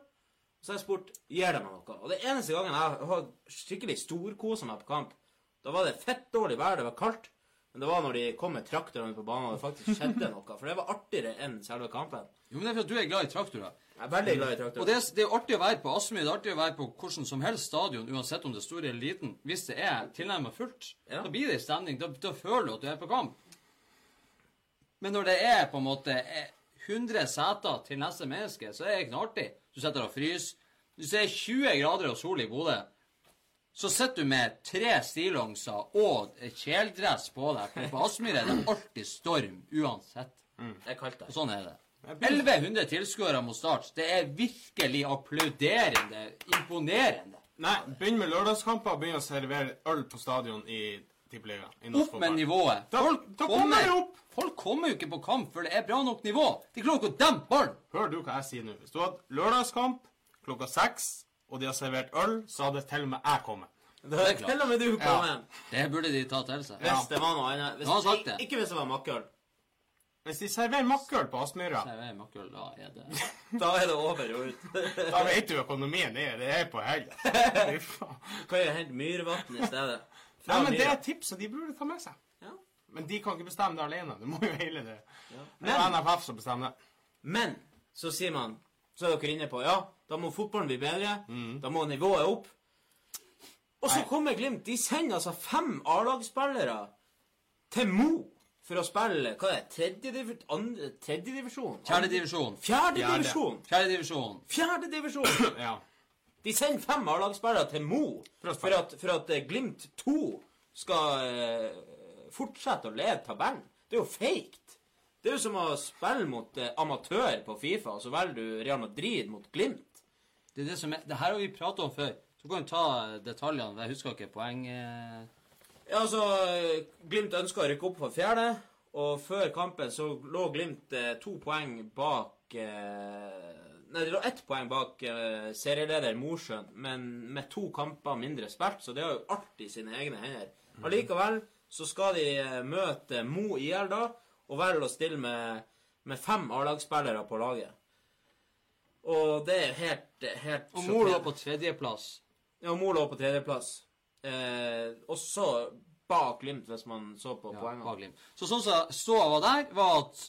Så har jeg spurt gir det meg noe. Og det eneste gangen jeg har skikkelig storkosa meg på kamp, da var det fett dårlig vær, det var kaldt. Men det var når de kom med traktorene på banen, og det faktisk skjedde noe. For det var artigere enn selve kampen. Jo, men det er for at du er glad i traktorer. Jeg er veldig glad i Og traktorer. det, er- det er artig å være på Aspmyr, det er artig å være på hvordan som helst stadion, uansett om det er stor eller liten. Hvis det er tilnærmet fullt, Ja. da blir det stemning. Da, da føler du at du er på kamp. Men når det er på en måte eh, 100 seter til neste menneske, så er det ikke noe artig. Du sitter og fryser. Hvis det er 20 grader og sol i Bodø, så sitter du med tre stillongser og kjeledress på deg. For på Aspmyr er det alltid storm uansett. Det er kaldt der. Sånn er det. 1100 tilskuere mot start. Det er virkelig applauderende, imponerende. Nei, begynn med lørdagskamper begynn å servere øl på stadion i Tippeligaen. Opp med nivået. Da- Folk da kommer kommer, opp. folk kommer jo ikke på kamp før det er bra nok nivå. De klarer ikke å dempe ballen. Hør du hva jeg sier nå. Hvis du hadde lørdagskamp klokka seks, og de har servert øl, så hadde til og med jeg kommet. Det er til og med du kommet. Det burde de ta til seg. Hvis det var noe annet. Hvis, Han har sagt det. Ikke hvis det var makkøl. Hvis de serverer makkøl på Aspmyra, Nei, det er makkøl, da er det Da er det over og ut. da vet du økonomien er. Det er på helg. Fy. Kan jo hente myrvann i stedet. Fra Nei, men det er et tips, og de burde ta med seg. Ja. Men de kan ikke bestemme det alene. Du må jo hele det. Det Men- er NFF som bestemmer det. Men så sier man Så er dere inne på ja, da må fotballen bli bedre. Da må nivået opp. Og så Nei. kommer Glimt. De sender altså fem A-lagsspillere til Mo for å spille hva er det, tredjedivisjon? Andre, tredjedivisjon? Fjerdedivisjon. Fjerdedivisjon! Fjerdedivisjon. Fjerdedivisjon! Ja. De sender fem A-lagsspillere til Mo For at, for at eh, Glimt 2 skal eh, fortsette å lede tabellen. Det er jo feigt. Det er jo som å spille mot eh, amatør på Fifa, og så velger du Real Madrid mot Glimt. Det er det som er Det her har vi pratet om før. Så kan du ta detaljene. Jeg husker ikke poeng... eh, Ja, altså, Glimt ønska å rykke opp for fjerde, og før kampen så lå Glimt eh, to poeng bak eh, Nei, det lå ett poeng bak eh, serieleder Mosjøen, men med to kamper mindre spilt, så det har jo alt i sine egne hender. Allikevel så skal de møte Mo IL da, og velger å stille med, med fem A-lagsspillere på laget. Og det er helt, helt Og Mor lå på tredjeplass. Ja, mor lå på tredjeplass. Eh, også bak Glimt, hvis man så på Ja, poengene. bak Glimt. Så sånn som ståa var der, var at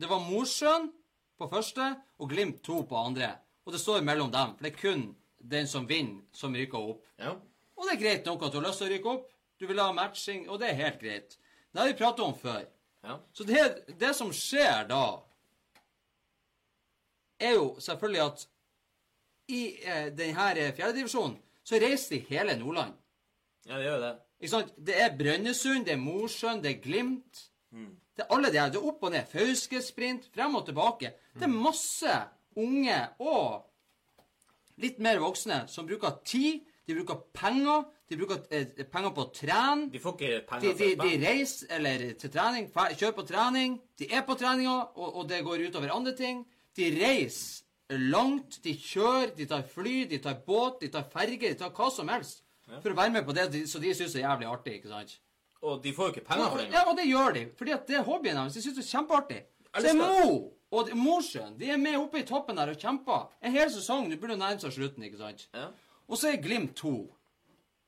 det var Mosjøen på første og Glimt to på andre. Og det står mellom dem, for det er kun den som vinner, som rykker opp. Ja. Og det er greit nok at du har lyst til å rykke opp. Du vil ha matching, og det er helt greit. Det har vi pratet om før. Ja. Så det, det som skjer da, er jo selvfølgelig at i eh, denne fjerdedivisjonen så reiser de hele Nordland. ja, det gjør det. Ikke sant? Det er Brønnøysund, det er Mosjøen, det er Glimt. Det er alle de her. Det er opp og ned. Fauskesprint, frem og tilbake. Det er masse unge og litt mer voksne som bruker tid, de bruker penger, de bruker eh, penger på å trene. De får ikke penger de, de, de reiser eller til trening, kjører på trening. De er på treninga, og, og det går utover andre ting. De reiser langt. De kjører, de tar fly, de tar båt, de tar ferge, de tar hva som helst. For å være med på det de, så de syns er jævlig artig. ikke sant? Og de får jo ikke penger for det. Ja, og det gjør de. Fordi at det er hobbyen deres. De syns det er kjempeartig. Så det er Mo og Mosjøen de er med oppe i toppen der og kjemper en hel sesong. Nå burde nærme seg slutten, ikke sant? Ja. Og så er Glimt 2.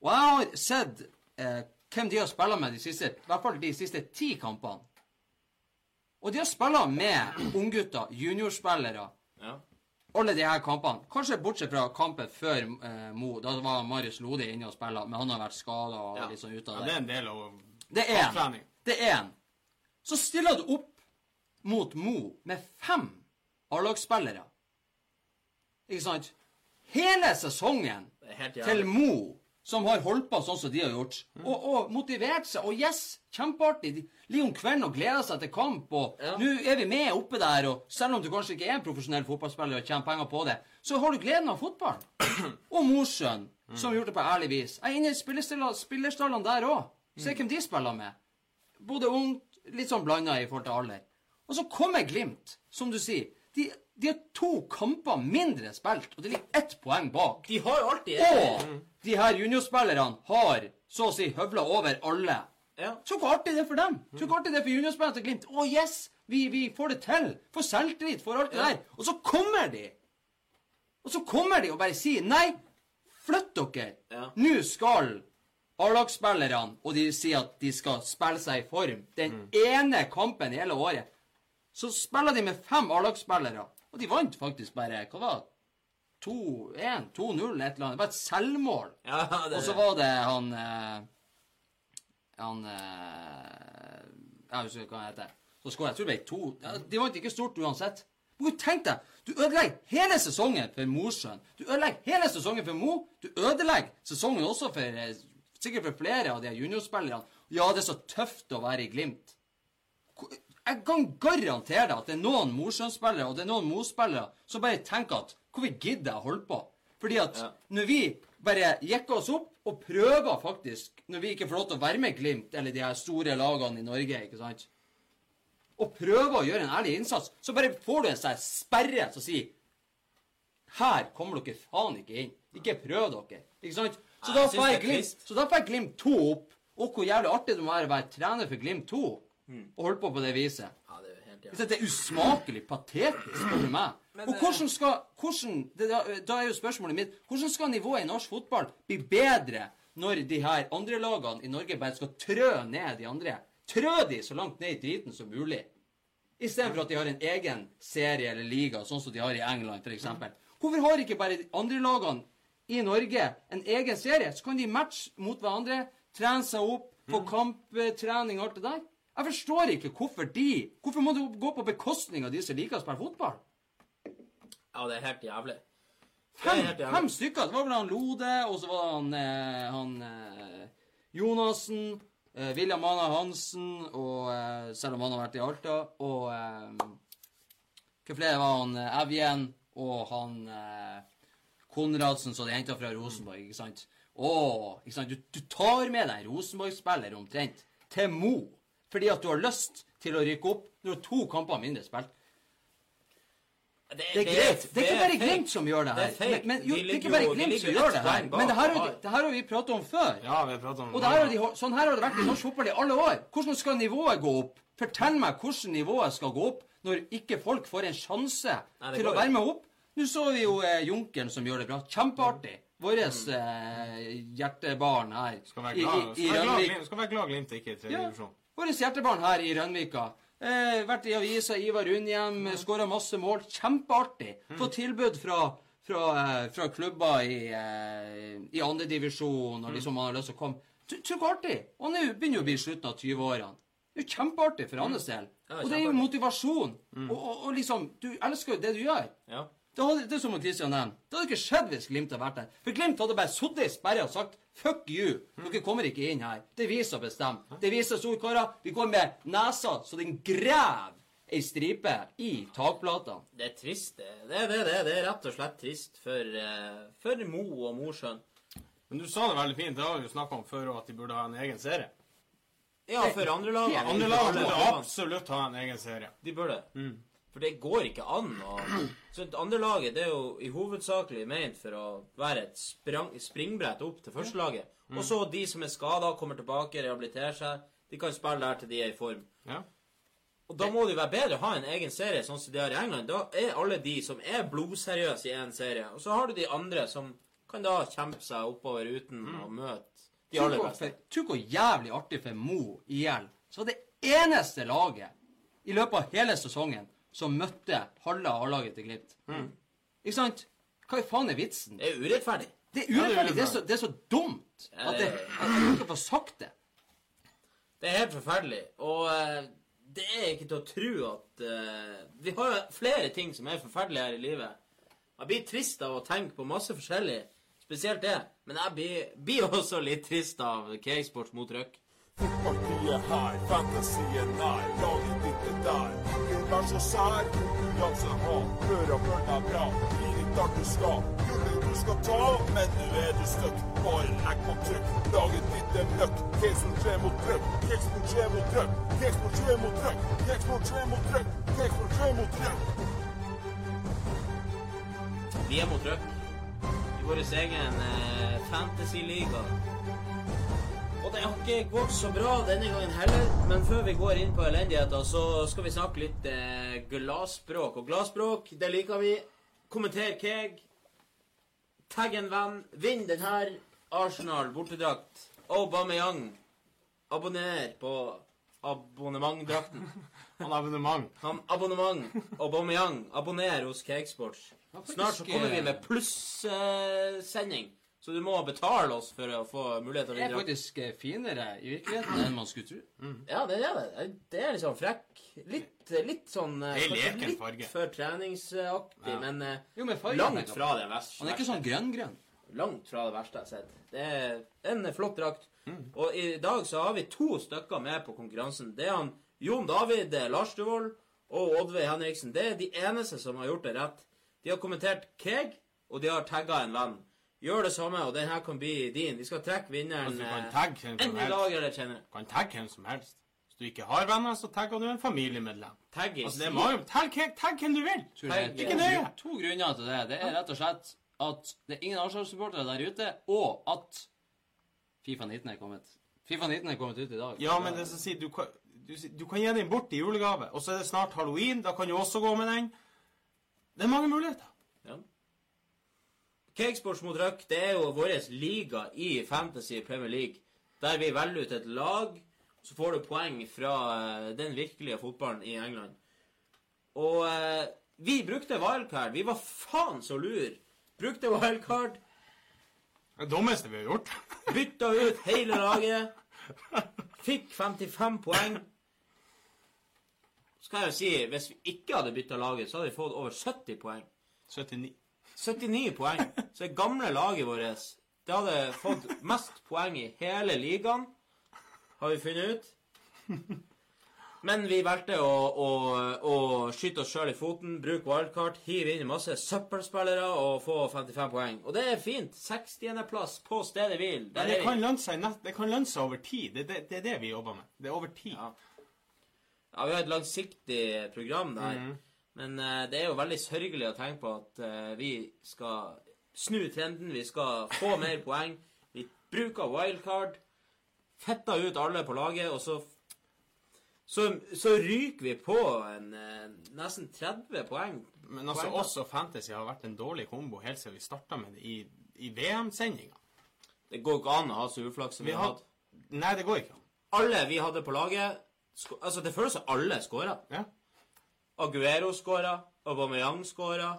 Og jeg har sett eh, hvem de har spilt med de siste, i hvert fall de siste ti kampene. Og de har spilt med unggutter, juniorspillere, Ja. alle de her kampene. Kanskje bortsett fra kampen før eh, Mo. Da var Marius Lode inne og spilte, men han har vært skada og Ja. litt sånn ute Ja, av det det. er en del av Det er en. Det er en. Så stiller du opp mot Mo med fem A-lagsspillere. Ikke sant? Hele sesongen til. Mo som har holdt på sånn som de har gjort, og, og motivert seg. Og yes, kjempeartig. Ligger om kvelden og gleder seg til kamp, og Ja. nå er vi med oppe der, og selv om du kanskje ikke er en profesjonell fotballspiller og tjener penger på det, så har du gleden av fotball. Og Mosjøen, som har gjort det på ærlig vis. Jeg er inne i spillerstallene der òg. Se hvem de spiller med. Både ungt, litt sånn blanda i forhold til alder. Og så kommer Glimt, som du sier. De, de har to kamper mindre spilt, og det ligger ett poeng bak. De har jo alltid Og de her juniorspillerne har så å si høvla over alle. Ja. Så hvor artig det er for dem. Så hvor artig det er for juniorspillerne til Glimt. Å, yes! Vi, vi får det til. Får selvtillit, får alt det der. Og så kommer de. Og så kommer de og bare sier nei, flytt dere. Ja. Nå skal A-lagsspillerne, og de sier at de skal spille seg i form, den ene kampen i hele året, så spiller de med fem A-lagsspillere. Og de vant faktisk bare Hva var det? 2-1, 2-0, et eller annet. Det var et selvmål. Ja, det, Og så var det han eh, Han eh, Jeg husker ikke hva han heter. Så skåret jeg. tror det ble to ja, De vant ikke stort uansett. Men tenk deg, du ødelegger hele sesongen for Mosjøen. Du ødelegger hele sesongen for Mo. Du ødelegger sesongen også for eh, sikkert for flere av de juniorspillerne. Ja, det er så tøft å være i Glimt. Jeg kan garantere deg at det er noen Mosjøen-spillere og det er noen Mo-spillere som bare tenker at hvorfor gidder jeg å holde på? Fordi at Ja. når vi bare jekker oss opp og prøver faktisk, når vi ikke får lov til å være med Glimt eller de her store lagene i Norge, ikke sant, og prøver å gjøre en ærlig innsats, så bare får du en sånn sperre som sier her kommer dere faen ikke inn. Ikke prøv dere. Ikke sant? Så da får jeg Glimt, så da får jeg Glimt 2 opp. Og hvor jævlig artig det må være å være trener for Glimt 2 og holdt på på det viset. ja, det er helt jævlig. Det er usmakelig patetisk, spør du meg. Men, Og eh, hvordan skal hvordan, det, da, da er jo spørsmålet mitt hvordan skal nivået i norsk fotball bli bedre når de her andre lagene i Norge bare skal trø ned de andre? Trø de så langt ned i driten som mulig. Istedenfor at de har en egen serie eller liga, sånn som de har i England f.eks. Hvorfor har ikke bare de andre lagene i Norge en egen serie? Så kan de matche mot hverandre, trene seg opp, få kamptrening og alt det der. Jeg forstår ikke hvorfor de Hvorfor må du gå på bekostning av de som liker å spille fotball? Ja, det er helt jævlig. Fem, helt jævlig. fem stykker. Det var vel han Lode, og så var det han, eh, han eh, Jonassen, eh, William Mana Hansen, og eh, selv om han har vært i Alta, og eh, Hva flere var han? Eh, Evjen, og han eh, Konradsen, som de henta fra Rosenborg, ikke sant? Å, ikke sant? Du, du tar med deg Rosenborg-spiller omtrent til Mo fordi at du har lyst til å rykke opp når du har to kamper mindre spilt. Det er greit. Det er ikke bare. Glimt som gjør det Det er her. Men, men, jo, det er ikke bare Glimt som gjør det her. Men det her, har det her har vi pratet om før. Ja, vi har pratet om Og det her har de, sånn her har det vært i norsk fotball i alle år. Hvordan skal nivået gå opp? Fortell meg hvordan nivået skal gå opp når ikke folk får en sjanse Nei, til å være med opp. Nå så vi jo eh, Junkeren som gjør det bra. Kjempeartig. Vårt Mm. eh, hjertebarn her Skal være glad, i, i skal være glad. Glimt- skal være glad Glimt ikke er i tredje Ja. Vårt hjertebarn her i Rønvika. Eh, vært i avisa, Ivar Undhjem, mm. skåra masse mål. Kjempeartig. Fått tilbud fra, fra, eh, fra klubber i, eh, i andredivisjon, og liksom han har lyst til å komme. Tr- Tror artig. Og nå begynner jo å bli slutten av 20-årene. Det er jo kjempeartig for hans del. Ja, Og det er jo motivasjon. motivasjon. Og, og, og liksom Du elsker jo det du gjør. Ja. Det, hadde, det er som Christian nevnte. Det hadde ikke skjedd hvis Glimt hadde vært der. For Glimt hadde bare sittet i sperra og sagt fuck you. Dere kommer ikke inn her. Det viser bestemt. Det viser vi er storkarer. Vi går med nesa så den graver ei stripe i takplatene. Det er trist, det. Det er det, det. Det er rett og slett trist for, eh, for Mo og Mosjøen. Men du sa det veldig fint. Det har vi jo snakka om før at de burde ha en egen serie. Ja, for andre lag. Andre lag burde absolutt ha en egen serie. De burde. Mm. For det går ikke an å Så det andre laget er jo i hovedsakelig ment for å være et sprang, springbrett opp til førstelaget. Mm. Og så de som er skada, kommer tilbake, rehabiliterer seg. De kan spille der til de er i form. Ja. Og da må det jo være bedre å ha en egen serie, sånn som de har i England. Da er alle de som er blodseriøse i én serie. Og så har du de andre som kan da kjempe seg oppover uten Mm. å møte de aller beste. tror hvor jævlig artig for Mo IL. Så det eneste laget i løpet av hele sesongen som møtte halve A-laget til Glimt. Mm. Ikke sant? Hva i faen er vitsen? Det er urettferdig. Det er er urettferdig. Det er så, det er så dumt at, det- det, at jeg ikke får sagt det. Det er helt forferdelig. Og eh, det er ikke til å tro at uh, Vi har jo flere ting som er forferdelige her i livet. Jeg blir trist av å tenke på masse forskjellig. Spesielt det. Men jeg blir, blir også litt trist av Cakesports mot Røk. Fotballtid er her, fantasien nær, laget ditt er der. Ikke vær så sær, konkurranse ha, følg deg bra. Gi ikke alt du skal, gullet du skal ta, men nå er du støtt, Bare legg på trykk, laget ditt er møkk. Kexport 3 mot trøkk, Kexport 3 mot trøkk, Kexport 3 mot trøkk, Kexport 3 mot trøkk, Kexport 3 mot trøkk. Vi er mot Røk. I vår egen eh, fantasy-liga. Og det har ikke gått så bra denne gangen heller, men før vi går inn på elendigheter, så skal vi snakke litt eh, gladspråk. Og gladspråk, det liker vi. Kommenter Keg. Tagg en venn. Vinn den her. Arsenal bortedrakt. Aubameyang. Abonner på abonnementdrakten. Han abonnement. Han abonnement. Aubameyang. Abonner hos Cakesports. Snart så kommer vi eh, med plussending. Så du må betale oss for å få mulighet til å Det er faktisk eh, finere i virkeligheten enn man skulle tro. Ja, det er det. Det er sånn frekk. Litt, litt sånn eh, leken litt farge. for treningsaktig, Ja. men eh, Jo, fargen langt fra det verste. Han er ikke sånn grønn-grønn. Langt fra det verste jeg har sett. Det er en flott drakt. Mm. Og i dag så har vi to stykker med på konkurransen. Det er han Jon David eh, Larstevold og Oddveig Henriksen. Det er de eneste som har gjort det rett. De har kommentert Keg, og de har tagga en venn. Gjør det samme, og den her kan bli din. Vi skal trekke vinneren Altså, du kan eh, tagge hvem som helst. kan tagge hvem som helst. Hvis du ikke har venner, så tagger du en familiemedlem. Altså. Tagg, hvem- tagg hvem du vil. Tagg, Ikke nøye. to grunner til det. Det er rett og slett at det er ingen Arsenal-supportere der ute, og at Fifa 19 er kommet. Fifa 19 er kommet ut i dag. Ja, men det som sier, du kan, du, du kan gi den bort i julegave. Og så er det snart halloween. Da kan du også gå med den. Det er mange muligheter. Cakesports mot Røk det er jo vår liga i Fantasy Premier League, der vi velger ut et lag, så får du poeng fra eh, den virkelige fotballen i England. Og eh, vi brukte wildcard. Vi var faen så lur. Brukte wildcard, Det dummeste vi har gjort. bytta ut hele laget, fikk 55 poeng. Så kan jeg jo si, hvis vi ikke hadde bytta laget, så hadde vi fått over 70 poeng. 79. 79 poeng. Så det gamle laget vårt det hadde fått mest poeng i hele ligaen, har vi funnet ut. Men vi valgte å, å, å skyte oss sjøl i foten, bruke wildcard, hive inn masse søppelspillere og få 55 poeng. Og det er fint. 60.-plass på stedet hvil. Det, det kan lønne seg, det kan lønne seg over tid. Det, det, det er det vi jobber med. Det er over tid. Ja. Ja, vi har et langsiktig program der. Mhm. Men eh, det er jo veldig sørgelig å tenke på at eh, vi skal snu trenden. Vi skal få mer poeng. Vi bruker wildcard. Fetta ut alle på laget, og så så, så ryker vi på en eh, nesten 30 poeng. Men altså, Poeng, også Fantasy har vært en dårlig kombo helt siden vi starta med det i, i VM-sendinga. Det går ikke an å ha så uflaks som vi, Vi har hatt. Nei, det går ikke an. Alle vi hadde på laget Altså, det føles som alle skåra. Ja. Aguero skåra. Aubameyang skåra.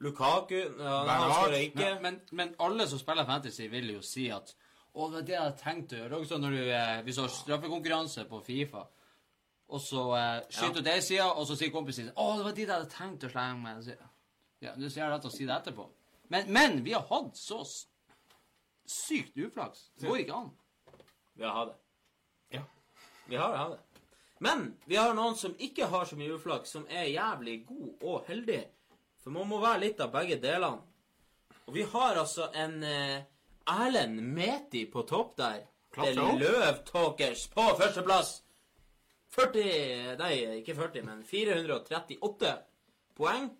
Lukaku ja, Han skåra ikke. Men, men alle som spiller Fantasy, vil jo si at å, det er det jeg hadde tenkt å gjøre. Også når du, eh, vi så straffekonkurranse på Fifa, og så eh, skyter du ja. i sida, og så sier kompisen sin å, det var de jeg hadde tenkt å slenge meg. Så, ja, det er så rett å si det etterpå. Men, men vi har hatt så sykt uflaks. Det går ikke an. Vi har hatt det. Ja. Vi har hatt det. Men vi har noen som ikke har så mye uflaks, som er jævlig god og heldig. For man må være litt av begge delene. Og vi har altså en eh, Erlend Meti på topp der. Klatre Det opp. er Løvtalkers på førsteplass. 40 Nei, ikke 40, men 438 poeng.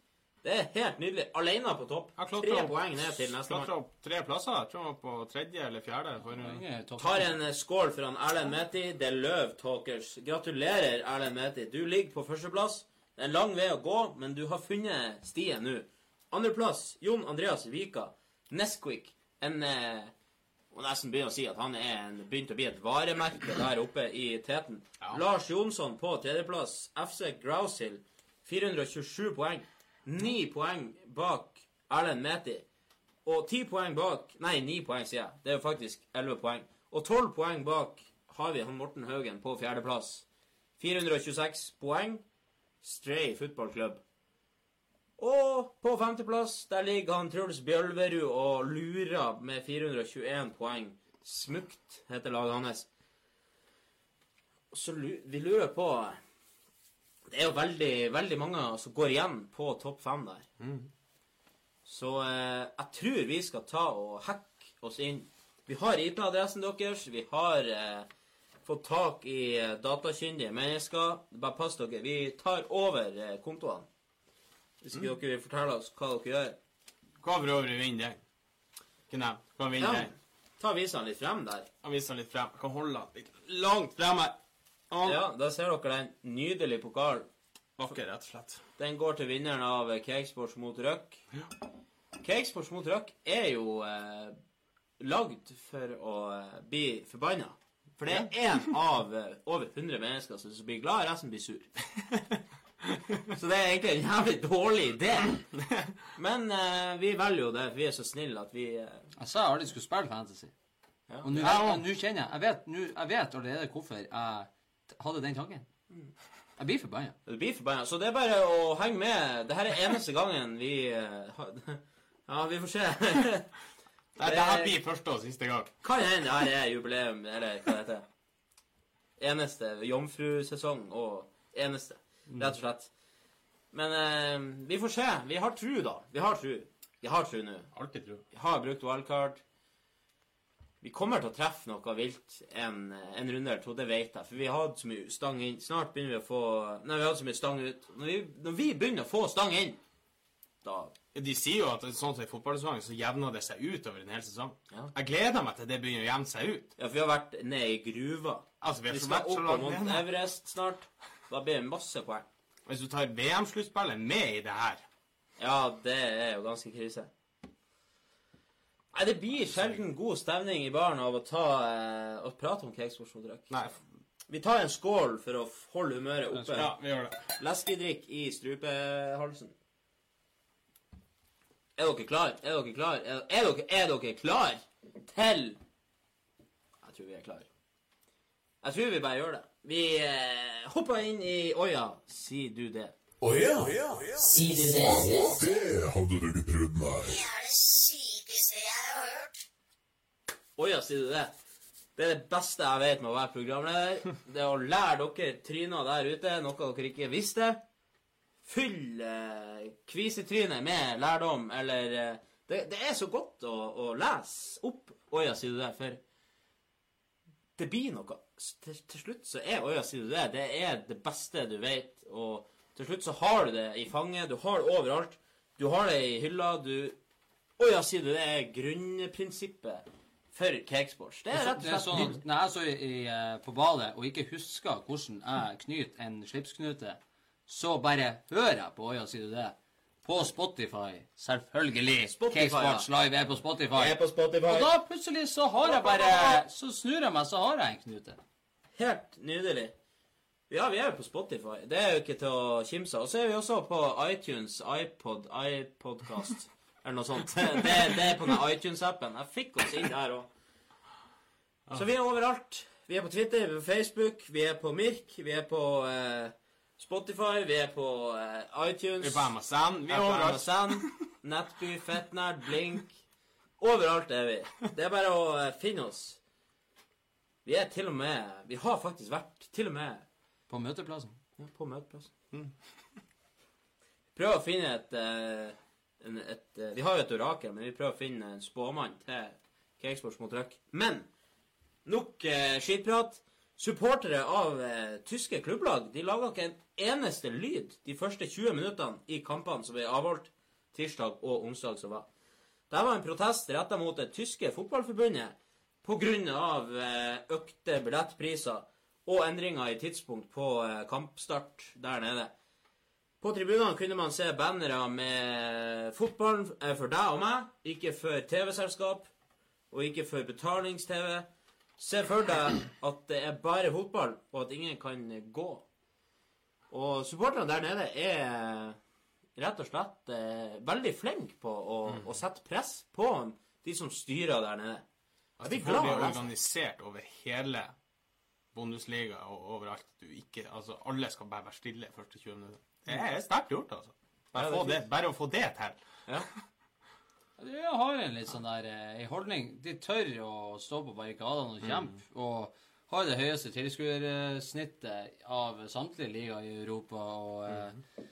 Det er helt nydelig. Alene på topp. Tre opp, poeng ned til neste klatra mann. opp tre plasser. Jeg tror han var på tredje eller fjerde. For, Ingen topp- Tar en eh, skål for han Erlend Meti. Det er Løv Talkers. Gratulerer, Erlend Meti. Du ligger på førsteplass. Det er en lang vei å gå, men du har funnet stien nå. Andreplass, Jon Andreas Vika. Nesquik. En eh, Må nesten begynne å si at han er en, begynt å bli et varemerke der oppe i teten. Ja. Lars Jonsson på tredjeplass. FC Groushill. 427 poeng. Ni poeng bak Erlend Meti. Og ti poeng bak Nei, ni poeng, sier jeg. Det er jo faktisk elleve poeng. Og tolv poeng bak har vi han Morten Haugen på fjerdeplass. 426 poeng. Stray fotballklubb. Og på femteplass der ligger han Truls Bjølverud og lurer med 421 poeng. Smukt heter laget hans. Så vi lurer på Det er jo veldig, veldig mange som går igjen på topp fem der. Så eh, jeg tror vi skal ta og hacke oss inn. Vi har IP-adressen deres. Vi har eh, fått tak i eh, datakyndige mennesker. Bare pass dere. Vi tar over eh, kontoene. Hvis ikke dere vil fortelle oss hva dere gjør. Hva for øvrig vinner den? Ikke nevnt. Hva vinner Ja, ta visene litt frem der. Jeg viser litt frem. Jeg kan holde den litt langt fremme. Å, Ja, Da ser dere den nydelige pokalen. Vakker, rett og slett. Den går til vinneren av Cakesports mot Røk. Cakesports mot Røk er jo eh, lagd for å eh, bli forbanna. For det er én av eh, over 100 mennesker som blir glad, resten blir sur. Så det er egentlig en jævlig dårlig idé. Men eh, vi velger jo det, for vi er så snille at vi eh, Jeg sa jeg aldri skulle spille Fantasy. Ja. Og nå Ja, ja. kjenner jeg Jeg vet, nu, jeg vet allerede hvorfor jeg hadde den tanken. Jeg blir forbanna. Det blir forbanna. Så det er bare å henge med. Dette er eneste gangen vi eh, Ja, vi får se. Nei, det her blir første og siste gang. Kan hende det her er jubileum, eller hva det heter. Eneste jomfrusesong og eneste, rett og slett. Men eh, vi får se. Vi har tru, da. Vi har tru. Vi har tru nå. Alltid tru. Vi har brukt wildcard. Vi kommer til å treffe noe vilt en, en runde eller to, det vet jeg. For vi hadde så mye stang inn. Snart begynner vi å få Nei, vi hadde så mye stang ut. Når vi, når vi begynner å få stang inn, da De sier jo at sånn som i fotballsesongen, så jevner det seg ut over en hel sesong. Ja. Jeg gleder meg til det begynner å jevne seg ut. Ja, for vi har vært nede i gruva. Altså, vi Vi har så skal opp på Mount. Everest snart. Da blir det masse poeng. Hvis du tar VM-sluttspillet med i det her Ja, det er jo ganske krise. Nei, det blir sjelden god stemning i baren av å ta eh, å prate om cakesportsmotdrikk. Nei. Vi tar en skål for å holde humøret oppe. Ja, vi gjør det. Leskedrikk i strupehalsen. Er dere klar? Er dere klar? Er, er, dere, er dere klar til Jeg tror vi er klar. Jeg tror vi bare gjør det. Vi eh, hopper inn i Oja, sier du det. Å ja, Sier du det? det hadde du ikke trodd meg. Sykeste jeg har hørt. Oja, sier du det? Det er det beste jeg vet med å være programleder. Det er å lære dere tryner der ute, noe dere ikke visste. Fyll eh, kvisetrynet med lærdom, eller eh, det, det er så godt å, å lese opp Åja, sier du det, for det blir noe. Til, til slutt så er Åja, sier du det, det er det beste du vet, og til slutt så har du det i fanget, du har det overalt. Du har det i hylla, du Oja, sier du det, er grunnprinsippet for cakesports. Det er rett Det og slett sånn når jeg så i, eh, på badet og ikke husker hvordan jeg knyter en slipsknute, så bare hører jeg på Oja, sier du det? På Spotify. Selvfølgelig. Cakesports Cakesports Live er på Spotify. Jeg er på Spotify. Og da plutselig så har jeg bare Så snur jeg meg, så har jeg en knute. Helt nydelig. Ja, vi er jo på Spotify. Det er jo ikke til å kimse av. Og så er vi også på iTunes, iPod, iPodcast eller noe sånt. Det, det er på den iTunes-appen. Jeg fikk oss inn der òg. Så vi er overalt. Vi er på Twitter, vi er på Facebook, vi er på Mirk, vi er på eh, Spotify, vi er på eh, iTunes. Vi er på MSN. Vi er på overalt. MSN, Nettby, Fettnerd, Blink. Overalt er vi. Det er bare å eh, finne oss. Vi er til og med Vi har faktisk vært til og med På møteplassen. ja, på møteplassen. Prøv å finne et, eh, en, et eh, Vi har jo et orakel, men vi prøver å finne en spåmann til Cakesports mot Røk. Men nok eh, skitprat. Supportere av eh, tyske klubblag de laga ikke en eneste lyd de første 20 minuttene i kampene som ble avholdt tirsdag og onsdag som var. Det var en protest retta mot det tyske fotballforbundet pga. Eh, økte billettpriser og endringer i tidspunkt på eh, kampstart der nede. På tribunene kunne man se bannere med 'Fotballen er for deg og meg', ikke for TV-selskap og ikke for betalings-TV. Se for deg at det er bare fotball, og at ingen kan gå. Og supporterne der nede er rett og slett eh, veldig flinke på å, å sette press på de som styrer der nede. At de blir av organisert over hele Bundesliga og overalt. Du ikke, altså, alle skal bare være stille første 20 minutter. Det er sterkt gjort, altså. Bare, Ja, det få det, bare å få det til. Ja. Jeg har en litt sånn der eh, holdning. De tør å stå på barrikadene og kjempe. Og har det høyeste tilskuersnittet av samtlige ligaer i Europa. Og, eh,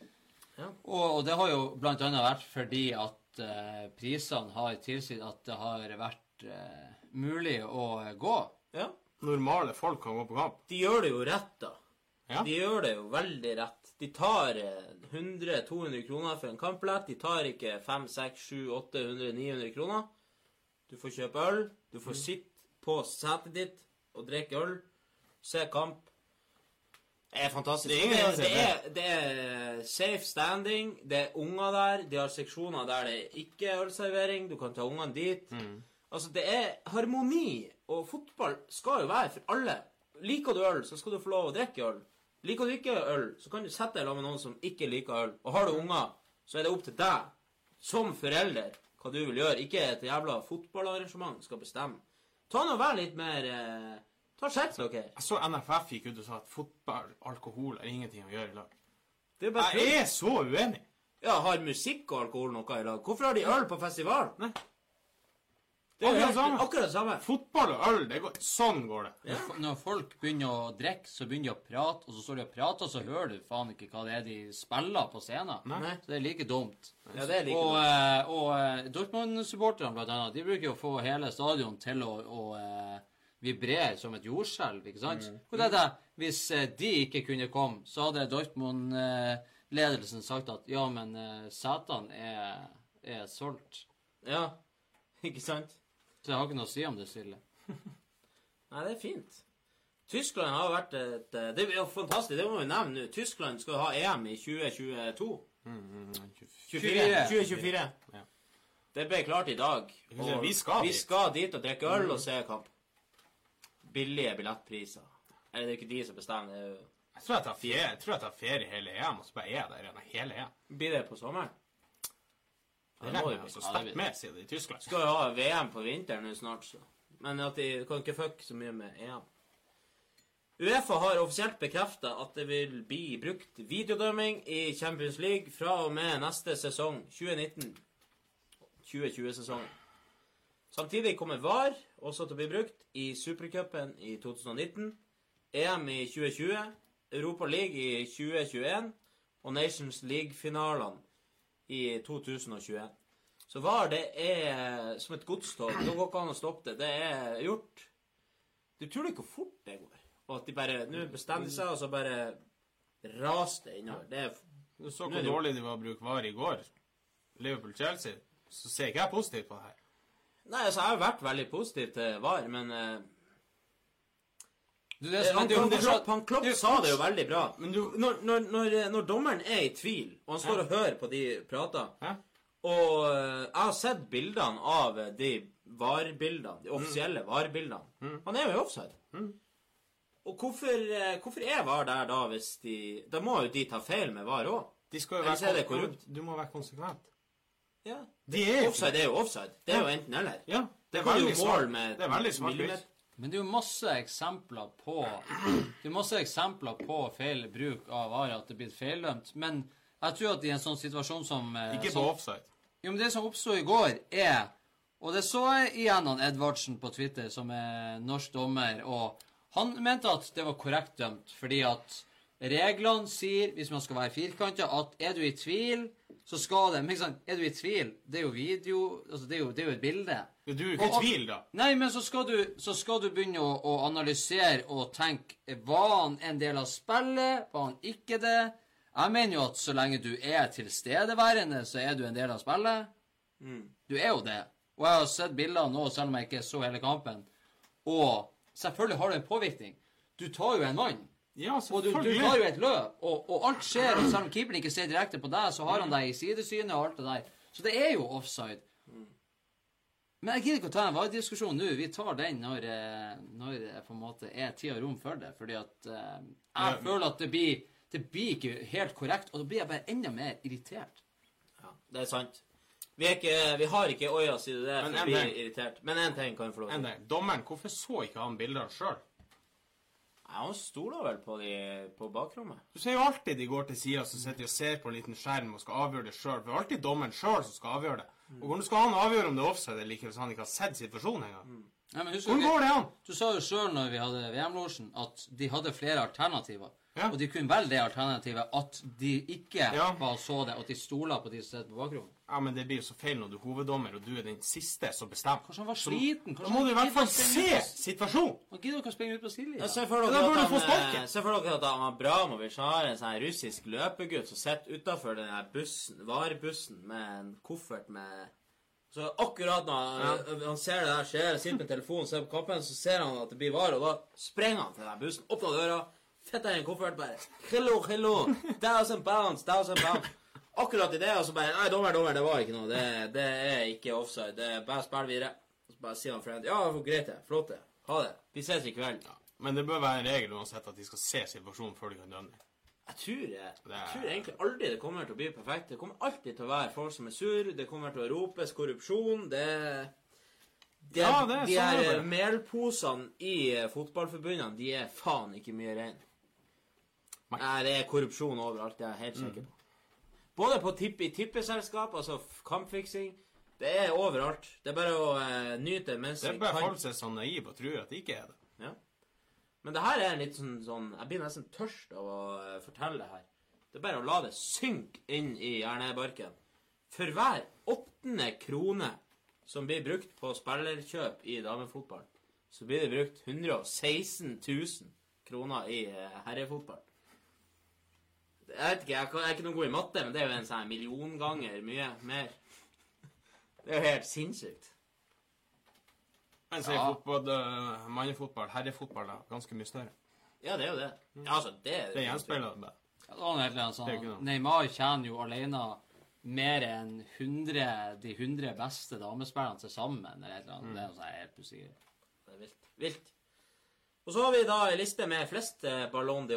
Ja. og, og det har jo annet vært fordi at eh, prisene har tilsitt at det har vært eh, mulig å gå. ja. Normale folk kan gå på kamp. De gjør det jo rett, da. Ja. De gjør det jo veldig rett. De tar eh, 100-200 kroner for en kampbillett. De tar ikke 500-800-900 kroner. Du får kjøpe øl. Du får sitte på setet ditt og drikke øl. Se kamp. Det er fantastisk. Det er det, er, det er safe standing. Det er unger der. De har seksjoner der det ikke er ølservering. Du kan ta ungene dit. Altså, det er harmoni. Og fotball skal jo være for alle. Liker du øl, så skal du få lov å drikke øl. Liker du ikke øl, så kan du sette deg sammen med noen som ikke liker øl. Og har du unger, så er det opp til deg som forelder hva du vil gjøre. Ikke et jævla fotballarrangement skal bestemme. Ta nå Vær litt mer eh, Ta Skjerp dere. Jeg så NFF gikk ut og sa at fotball, alkohol, har ingenting å gjøre i lag. Er Jeg er så uenig. Ja, Har musikk og alkohol noe i lag? Hvorfor har de øl på festival? Nei. Det er Akkurat samme. akkurat samme. Fotball og øl, det går, sånn går det. Når Når folk begynner å drikke, så begynner de å prate, og så står de og prater, og så hører du faen ikke hva det er de spiller på scenen. Nei. Så det er like dumt. Ja, det er like og dumt. og, og eh, Dortmund-supporterne, blant annet, de bruker jo å få hele stadion til å, å eh, vibrere som et jordskjelv, ikke sant? Mm. Og det er det, hvis eh, de ikke kunne komme, så hadde Dortmund-ledelsen sagt at ja, men setene er, er solgt. Ja, ikke sant? Så jeg har ikke noe å si om det stille. Nei, det er fint. Tyskland har vært et eh, Det er jo fantastisk, det må vi nevne nå. Tyskland skal ha EM i 2022. 24. 2024. Ja. Det ble klart i dag. Og vi skal vi skal dit og drikke øl og se kamp. Billige billettpriser. Eller det er ikke de som bestemmer. det er jo- Jeg tror jeg tar ferie, jeg tror jeg tar ferie hele EM, og så bare er jeg der hele EM. Blir det på sommeren? Det regner jo så sterkt med, sier det i Tyskland. Skal jo ha VM på vinteren snart, så. Men at de kan ikke fucke så mye med EM. Uefa har offisielt bekrefta at det vil bli brukt videodømming i Champions League fra og med neste sesong, 2019-2020-sesongen. Samtidig kommer VAR også til å bli brukt i Supercupen i 2019, EM i 2020, Europa League i 2021 og Nations League-finalene i 2021. Så VAR, det er som et godstog. Det går ikke an å stoppe det. Det er gjort. Du tror ikke hvor fort det går. Og at de bare Nå bestemmer de seg, og så bare raser det innover. Det er Du så hvor dårlig de var å bruke VAR i går. Liverpool-Chelsea. Så ser ikke jeg positivt på det her. Nei, altså, jeg har vært veldig positiv til VAR, men eh, Du, det, han, det er jo han, Klopp, han Klopp det sa det jo veldig bra. Men du- når, når, når, når dommeren er i tvil, og han står og hører på de prater Hæ? Og eh, jeg har sett bildene av de VAR-bildene, de offisielle VAR-bildene. Han er jo i offside. Og hvorfor, eh, hvorfor er VAR der da, hvis de Da må jo de ta feil med VAR òg. De skal jo det være korrupt. Du må være konsekvent. Ja. De er Offside er jo offside. Det er jo enten eller. Ja, det Det er veldig mål smart. Det er veldig smart. Men det er jo masse eksempler på Det er masse eksempler på feil bruk av VAR, at det blir feildømt. Men jeg tror at i en sånn situasjon som eh, Ikke som, på offside. Jo, men det som oppsto i går, er Og det så jeg igjen han Edvardsen på Twitter, som er norsk dommer, og han mente at det var korrekt dømt, fordi at reglene sier, hvis man skal være firkanta, at er du i tvil, så skal det Men ikke sant, er du i tvil, det er jo video Altså, det er jo, det er jo et bilde. Du er jo ikke i tvil, da. Nei, men så skal du, så skal du begynne å, å analysere og tenke Var han en del av spillet? Var han ikke det? Jeg mener jo at så lenge du er tilstedeværende, så er du en del av spillet. Du er jo det. Og jeg har sett bilder nå, selv om jeg ikke så hele kampen. Og selvfølgelig har du en påvirkning. Du tar jo en mann. Ja, Og du, du tar jo et løp, og, og alt skjer. Og selv om keeperen ikke ser direkte på deg, så har han deg i sidesynet og alt det der. Så det er jo offside. Men jeg gidder ikke å ta en VAR-diskusjon nå. Vi tar den når, eh, når det på en måte er tid og rom for det. Fordi at eh, jeg Ja. føler at det blir, det blir ikke helt korrekt, og da blir jeg bare enda mer irritert. Ja, det er sant. Vi, er ikke, vi har ikke øya si det, der, for vi blir irritert. Men én ting kan jeg få lov til. Dommeren, hvorfor så ikke han bildene sjøl? Ja, han stoler vel på, de, på bakrommet. Du ser jo alltid de går til sida så sitter de og ser på en liten skjerm og skal avgjøre det sjøl. For det er alltid dommeren sjøl som skal avgjøre det. Og hvordan skal han avgjøre om det er offside eller ikke hvis han ikke har sett situasjonen engang? Mm. Ja, Hvordan går det an? du sa jo sjøl når vi hadde VM-losjen, at de hadde flere alternativer. Ja. Og de kunne velge det alternativet at de ikke Ja. bare så det, at de stoler på de som sitter på bakrommet. Ja, men det blir jo så feil når du er hoveddommer, og du er den siste som bestemmer. Kanskje han var sliten? Da må du i hvert fall se situasjonen. Han gidder ikke å springe ut på sidelinja. Se for dere da burde at få han, eh, se for dere at han Abramovic har en sånn russisk løpegutt som sitter utafor den her bussen, varebussen med en koffert med Så akkurat når han, han ser det der skjer, sitter med telefonen, ser på kappen, så ser han at det blir vare, og da sprenger han til den bussen, åpner døra, fetter i en koffert, bare Hello, hello, thousand pounds, thousand pounds. Akkurat i det, og så bare Nei, dommer, dommer, det var ikke noe. Det, det er ikke offside. Det er bare spill videre. Og så bare sier han friend Ja, greit det. Flott det. Ha det. Vi ses i kveld. Men det bør være en regel uansett at de skal se situasjonen før de kan dømme. Jeg tror, jeg, jeg tror egentlig aldri det kommer til å bli perfekt. Det kommer alltid til å være folk som er sur, det kommer til å ropes korrupsjon. Det, det Ja, det er De her er. melposene i fotballforbundene, de er faen ikke mye rein. Nei. Det er korrupsjon overalt, det er jeg helt sikker på. Både på tipp, i tippeselskap, altså kampfiksing. Det er overalt. Det er bare å eh, nyte mens Det er bare folk som er så naive og tror at det ikke er det. Ja. Men det her er litt sånn, sånn Jeg blir nesten tørst av å uh, fortelle det her. Det er bare å la det synke inn i hjernebarken. For hver åttende krone som blir brukt på spillerkjøp i damefotball, så blir det brukt 116 000 kroner i eh, herrefotball. Jeg vet ikke, jeg kan- jeg er ikke noe god i matte, men det er jo en sånn million ganger mye mer. Det er jo helt sinnssykt. Mens i Ja. fotball, øh, mannefotball, herrefotball, da, ganske mye større. Ja, det er jo det. Ja, altså, det er Det gjenspeiler det. Ja, det noe helt er ikke sånn. Neymar tjener jo alene mer enn 100, de 100 beste damespillerne til sammen. Eller et eller annet. Det er noe sånn helt usikkert. Det er vilt. Vilt. Og så har vi da ei liste med flest Ballon Ballon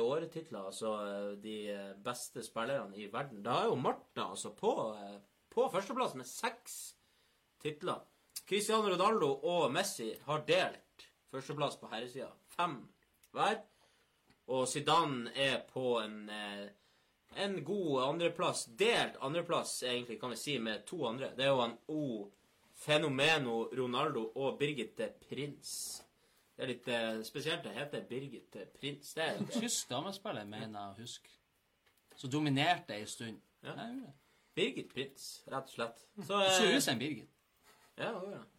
altså eh, de eh, beste spillerne i verden. Da er jo Marta altså på, eh, på førsteplass med seks titler. Cristiano Ronaldo og Messi har delt førsteplass på herresida. Fem hver. Og Zidane er på en, eh, en god andreplass. Delt andreplass, egentlig, kan vi si, med to andre. Det er jo han O. Fenomeno Ronaldo og Birgitte Prins. Det er litt eh, spesielt det heter Birgit Prins. Det er En tysk damespiller, mener jeg å huske. Så dominerte ei stund. Ja. Nei. Birgit Prins, rett og slett. Så, eh, ut som en Birgit. Ja, hun gjør det.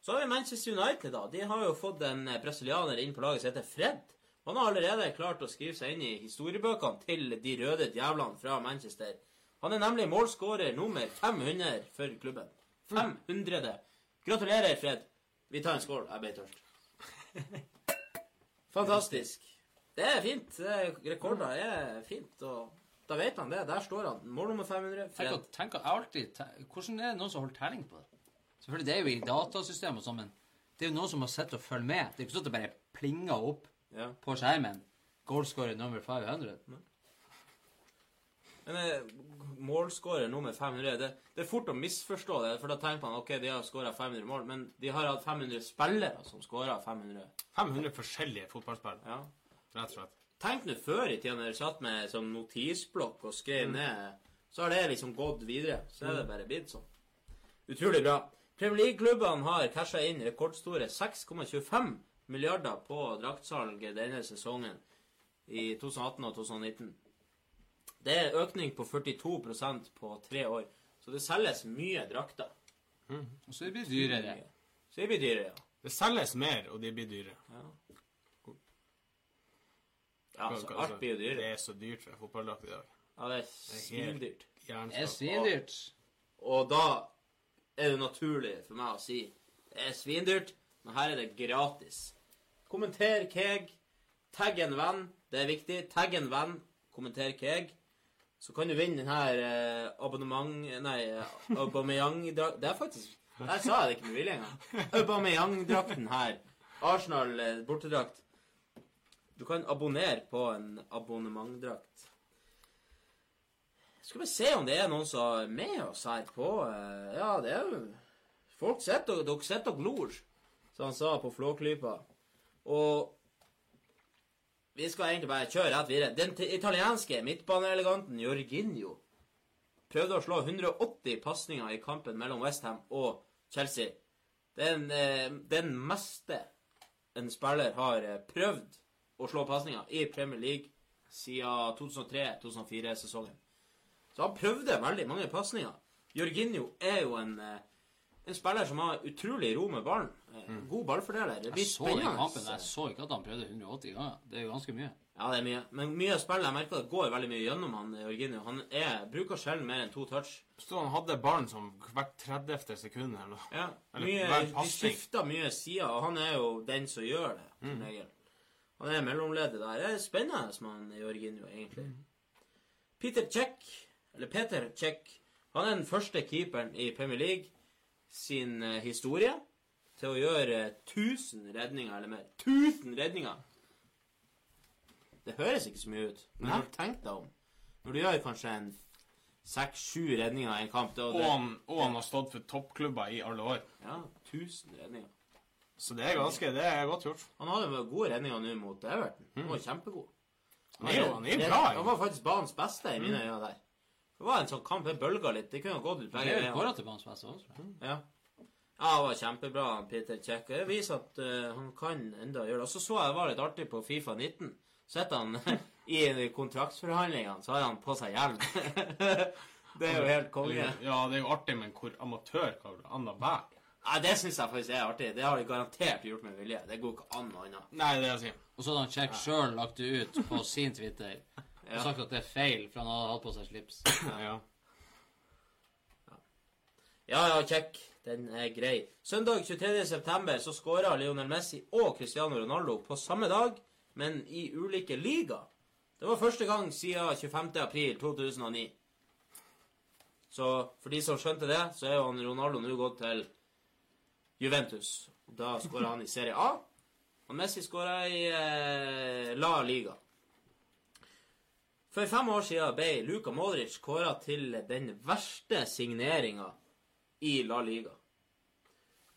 Så har vi Manchester United, da. De har jo fått en eh, brasilianer inn på laget som heter Fred. Han har allerede klart å skrive seg inn i historiebøkene til de røde djevlene fra Manchester. Han er nemlig målskårer nummer 500 for klubben. 500. Gratulerer, Fred. Vi tar en skål. Jeg ble tørst. Fantastisk. Det er fint. Er rekorder er fint. og da vet han det. Der står han. Mål nummer 500. Tenk, Fred. tenk, å- alltid, tenk, hvordan er det noen som holder telling på det? Selvfølgelig, det er jo i datasystemet og sånn, men det er jo noen som har sett og følger med. Det er ikke sånn at det bare plinger opp Ja. på skjermen. Goalscorer nummer 500. Men eh, målskårer med 500 det, det er fort å misforstå det, for da tenker man ok, de har skåra 500 mål, men de har hatt 500 spillere som skåra 500. 500 forskjellige fotballspillere, Ja. rett og slett. Tenk nå før i tida når dere satt med sånn notisblokk og skrev ned, så har det liksom gått videre. Så er det bare blitt sånn. Utrolig bra. Premier League-klubbene har casha inn rekordstore 6,25 milliarder på draktsalg denne sesongen i 2018 og 2019. Det er økning på 42% på tre år. Så det selges mye drakter. Og så blir det dyrere. Så det blir dyrere, ja. Det selges mer, og de blir dyrere. Ja, så alt blir jo Det dyrere. er så dyrt for fotballdrakt i dag. Ja, det er svindyrt. Det er svindyrt. Og da er det naturlig for meg å si det er svindyrt, men her er det gratis. Kommenter Keg. Tagg en venn. Det er viktig. Tagg en venn. Kommenter Keg. Så kan du vinne den her eh, abonnement... Nei, eh, Aubameyang-drakt... Det er faktisk Der sa jeg det ikke med vilje engang. Aubameyang-drakten her. Arsenal eh. Du kan abonnere på en abonnementdrakt. Skal vi se om det er noen som er med oss her på Ja, det er jo Folk sitter og Dere sitter og glor, som han sa på Flåklypa. Og Vi skal egentlig bare kjøre rett videre. Den italienske midtbaneeleganten Jorginho prøvde å slå 180 pasninger i kampen mellom Westham og Chelsea. Den, eh, den meste en spiller har eh, prøvd å slå pasninger i Premier League siden 2003-2004-sesongen. Så han prøvde veldig mange pasninger. Jorginho er jo en, eh, en spiller som har utrolig ro med ballen. Eh, God ballfordeler. Det blir Jeg så spennende. kampen. Jeg så ikke at han prøvde 180 ganger. Det er jo ganske mye. Ja, det er mye. Men mye av spillet jeg merker det går veldig mye gjennom han Jorginho. Han er, bruker sjelden mer enn to touch. Så han hadde ballen som hvert 30. sekund eller noe. Ja, Eller mye, hver De skifter mye sider, og han er jo den som gjør det, som regel. Han er mellomleddet der. Det er spennende som han Jorginho, egentlig. Peter Cech, eller Peter Cech, han er den første keeperen i Premier League sin eh, historie til å gjøre 1000 redninger eller mer. 1000 redninger! Det høres ikke så mye ut, men Nei. har tenkt deg om? Når du gjør kanskje en seks-sju redninger i en kamp Og han, og han har stått for toppklubber i alle år. Ja, 1000 redninger. Så det er ganske Det er godt gjort. Han hadde gode redninger nå mot Everton. Han var kjempegod. Han er jo han er jo bra. Han var faktisk banens beste i mine øyne der. Det var en sånn kamp det bølga litt. Det kunne gått ut Han begge er veier. kåret til banens beste også. tror jeg. Ja. Ja, det var kjempebra, Peter Check. Det viser at uh, han kan enda gjøre det. Og så så jeg det var litt artig på Fifa 19. Så sitter han i kontraktsforhandlingene, så har han på seg hjelm. det er jo helt konge. Ja, det er jo artig, men hvor amatør kan det an å være? Nei, det syns jeg faktisk er artig. Det har de garantert gjort med vilje. Det går ikke an noe annet. Nei, det er det jeg sier. Og så hadde han Check sjøl lagt det ut på sin Twitter og sagt at det er feil, for han hadde hatt på seg slips. Ja. Ja, ja, kjekk. Den er grei. Søndag 23. september så skåra Lionel Messi og Cristiano Ronaldo på samme dag, men i ulike liga. Det var første gang siden 25. april 2009. Så for de som skjønte det, så er jo han Ronaldo nå gått til Juventus. Da skåra han i Serie A. Og Messi skåra i eh, La Liga. For fem år siden ble Luka Modric kåra til den verste signeringa i La Liga.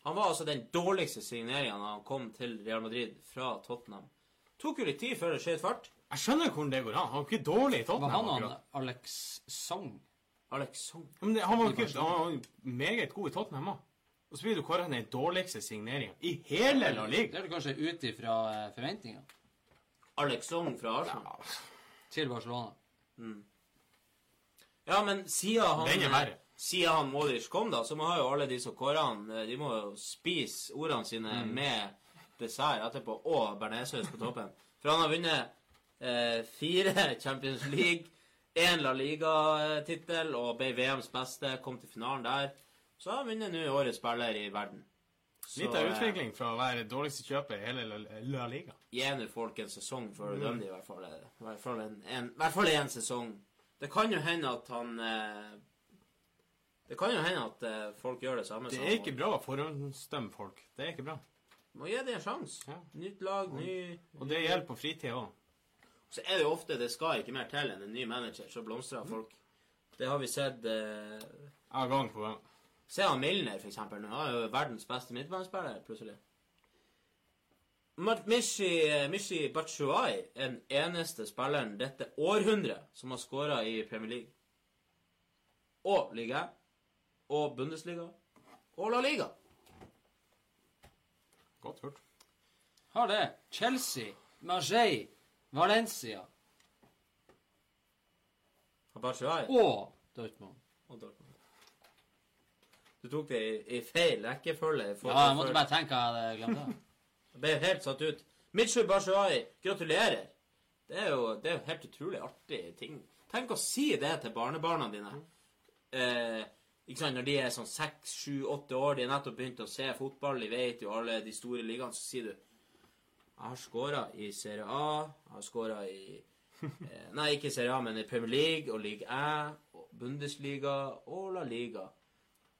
Han var altså den dårligste signeringen da han kom til Real Madrid fra Tottenham. Tok jo litt tid før det skjøt fart. Jeg skjønner hvordan det går an. Han var ikke dårlig i Var Tottenham. han han. Alex Song? Alex Song. Men det, han var jo ikke han var meget god i Tottenham òg. Og så blir du kåret den dårligste signeringen i hele La Liga. Det er du kanskje ut ifra forventninga. forventninger Alex Song fra Arsenal. til Barcelona. Ja, men siden han, Den er verre. Siden han Modric kom, da, så må jo alle de som kårer han, eh, de må jo spise ordene sine med dessert etterpå, og bearnéssaus på toppen. For han har vunnet eh, fire Champions League, én La Liga-tittel og ble VMs beste, kom til finalen der. Så har han vunnet nå årets spiller i verden. Så, Litt av eh, utvikling fra å være dårligste kjøper i hele La- La Liga. Gi nå folk en sesong før du dømmer dem, i hvert fall. I hvert fall en, en, hvert fall en sesong. Det kan jo hende at han eh, Det kan jo hende at eh, folk gjør det samme Det er ikke bra å forhåndsdømme folk. Det er ikke bra. Må gi det en sjanse. Ja. Nytt lag, ny Og det gjelder på fritida òg. Så er det jo ofte det skal ikke mer til enn en ny manager, så blomstrer folk. Det har vi sett eh, Ja, gang på gang. Se han Milner, for eksempel. Han er jo verdens beste midtbanespiller, plutselig. Mishi, Mishi Batshuayi er den eneste spilleren dette århundret som har skåra i Premier League. Og Liga. Og Bundesliga. Og La Liga. Godt hørt. Har det. Chelsea, Marseille, Valencia Batshuayi og Dortmund. og Dortmund. Du tok det i, i feil rekkefølge. Ja, jeg måtte bare tenke jeg hadde glemt det. Jeg ble helt satt ut. Mitchell Barshuayi, gratulerer. Det er jo det er helt utrolig artig ting. Tenk å si det til barnebarna dine. Eh, ikke sant, Når de er sånn seks, sju, åtte år, de har nettopp begynt å se fotball, de vet jo alle de store ligaene, så sier du Jeg har skåra i Serie A, jeg har skåra i eh, Nei, ikke Serie A, men i Premier League og 1 og Bundesliga og La Liga.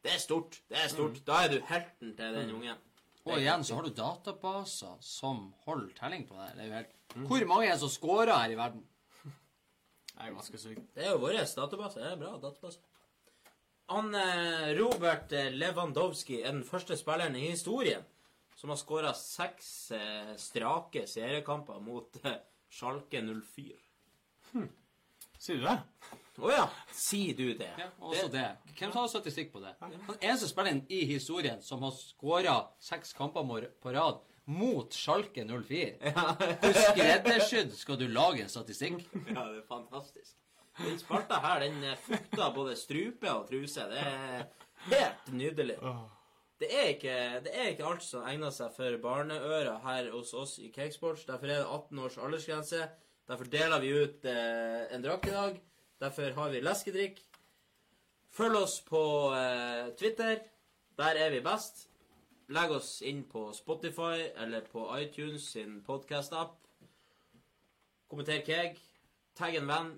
Det er stort. Det er stort. Da er du helten til den ungen. Og igjen så har du databaser som holder telling på det. Det er jo helt Hvor mange er det som scorer her i verden? Det er ganske sykt. Det er jo vår database. Det er bra database. Han Robert Lewandowski er den første spilleren i historien som har skåra seks eh, strake seriekamper mot eh, Schalke 04. Sier du det? Å ja, sier du det? Ja, også det. Hvem tar har statistikk på det? Han eneste spilleren i historien som har skåra seks kamper på rad mot Schalke 04. Hvor skreddersydd skal du lage en statistikk? Ja, det er fantastisk. Den spalta her, den fukta fukter både strupe og truse. Det er helt nydelig. Det er, ikke, det er ikke alt som egner seg for barneører her hos oss i Cakesports. Derfor er det 18 års aldersgrense. Derfor deler vi ut eh, en drakt i dag. Derfor har vi leskedrikk. Følg oss på eh, Twitter. Der er vi best. Legg oss inn på Spotify eller på iTunes sin podcast-app. Kommenter Keg. Tagg en venn.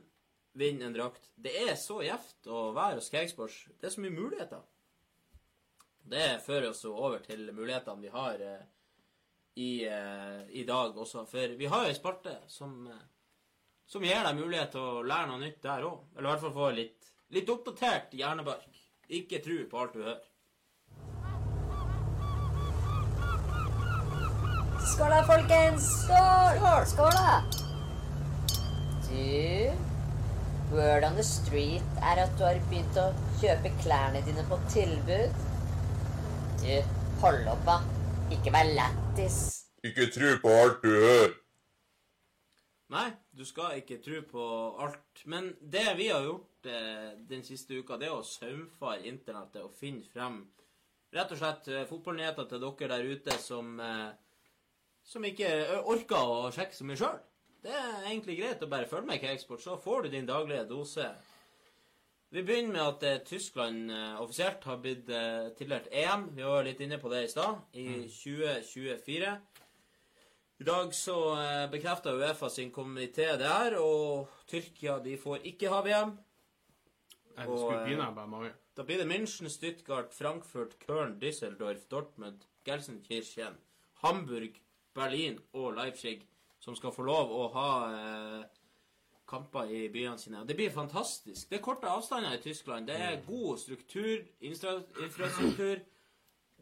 Vinn en drakt. Det er så gjevt å være hos Cakesports. Det er så mye muligheter. Det fører oss jo over til mulighetene vi har eh, i, eh, i dag også. For vi har jo ei spalte som, eh, som gir deg mulighet til å lære noe nytt der òg. Eller i hvert fall få litt, litt oppdatert hjernebark. Ikke tro på alt du hører. Skål da, folkens! Skål! Skål da! Du, word on the street er at du har begynt å kjøpe klærne dine på tilbud. Du, hold opp da. Ikke vær lættis. Ikke tro på alt du hører. Nei, du skal ikke tro på alt. Men det vi har gjort eh, den siste uka, det er å saumfare internettet og finne frem rett og slett eh, fotballnyheter til dere der ute som, eh, som ikke orker å sjekke så mye sjøl. Det er egentlig greit å bare følge med i Cakesport, så får du din daglige dose. Vi begynner med at eh, Tyskland eh, offisielt har blitt eh, tildelt EM. Vi var litt inne på det i stad, i 2024. I dag så eh, bekrefta Uefa sin komité det her, og Tyrkia de får ikke ha VM. Nei, Og, skulle eh, begynne bare mange. Da blir det München, Stuttgart, Frankfurt, Köln, Düsseldorf, Dortmund, Gelsenkirchen, Hamburg, Berlin og Leipzig som skal få lov å ha eh, kamper i byene sine. Og Det blir fantastisk. Det er korte avstander i Tyskland. Det er god struktur, infrastruktur.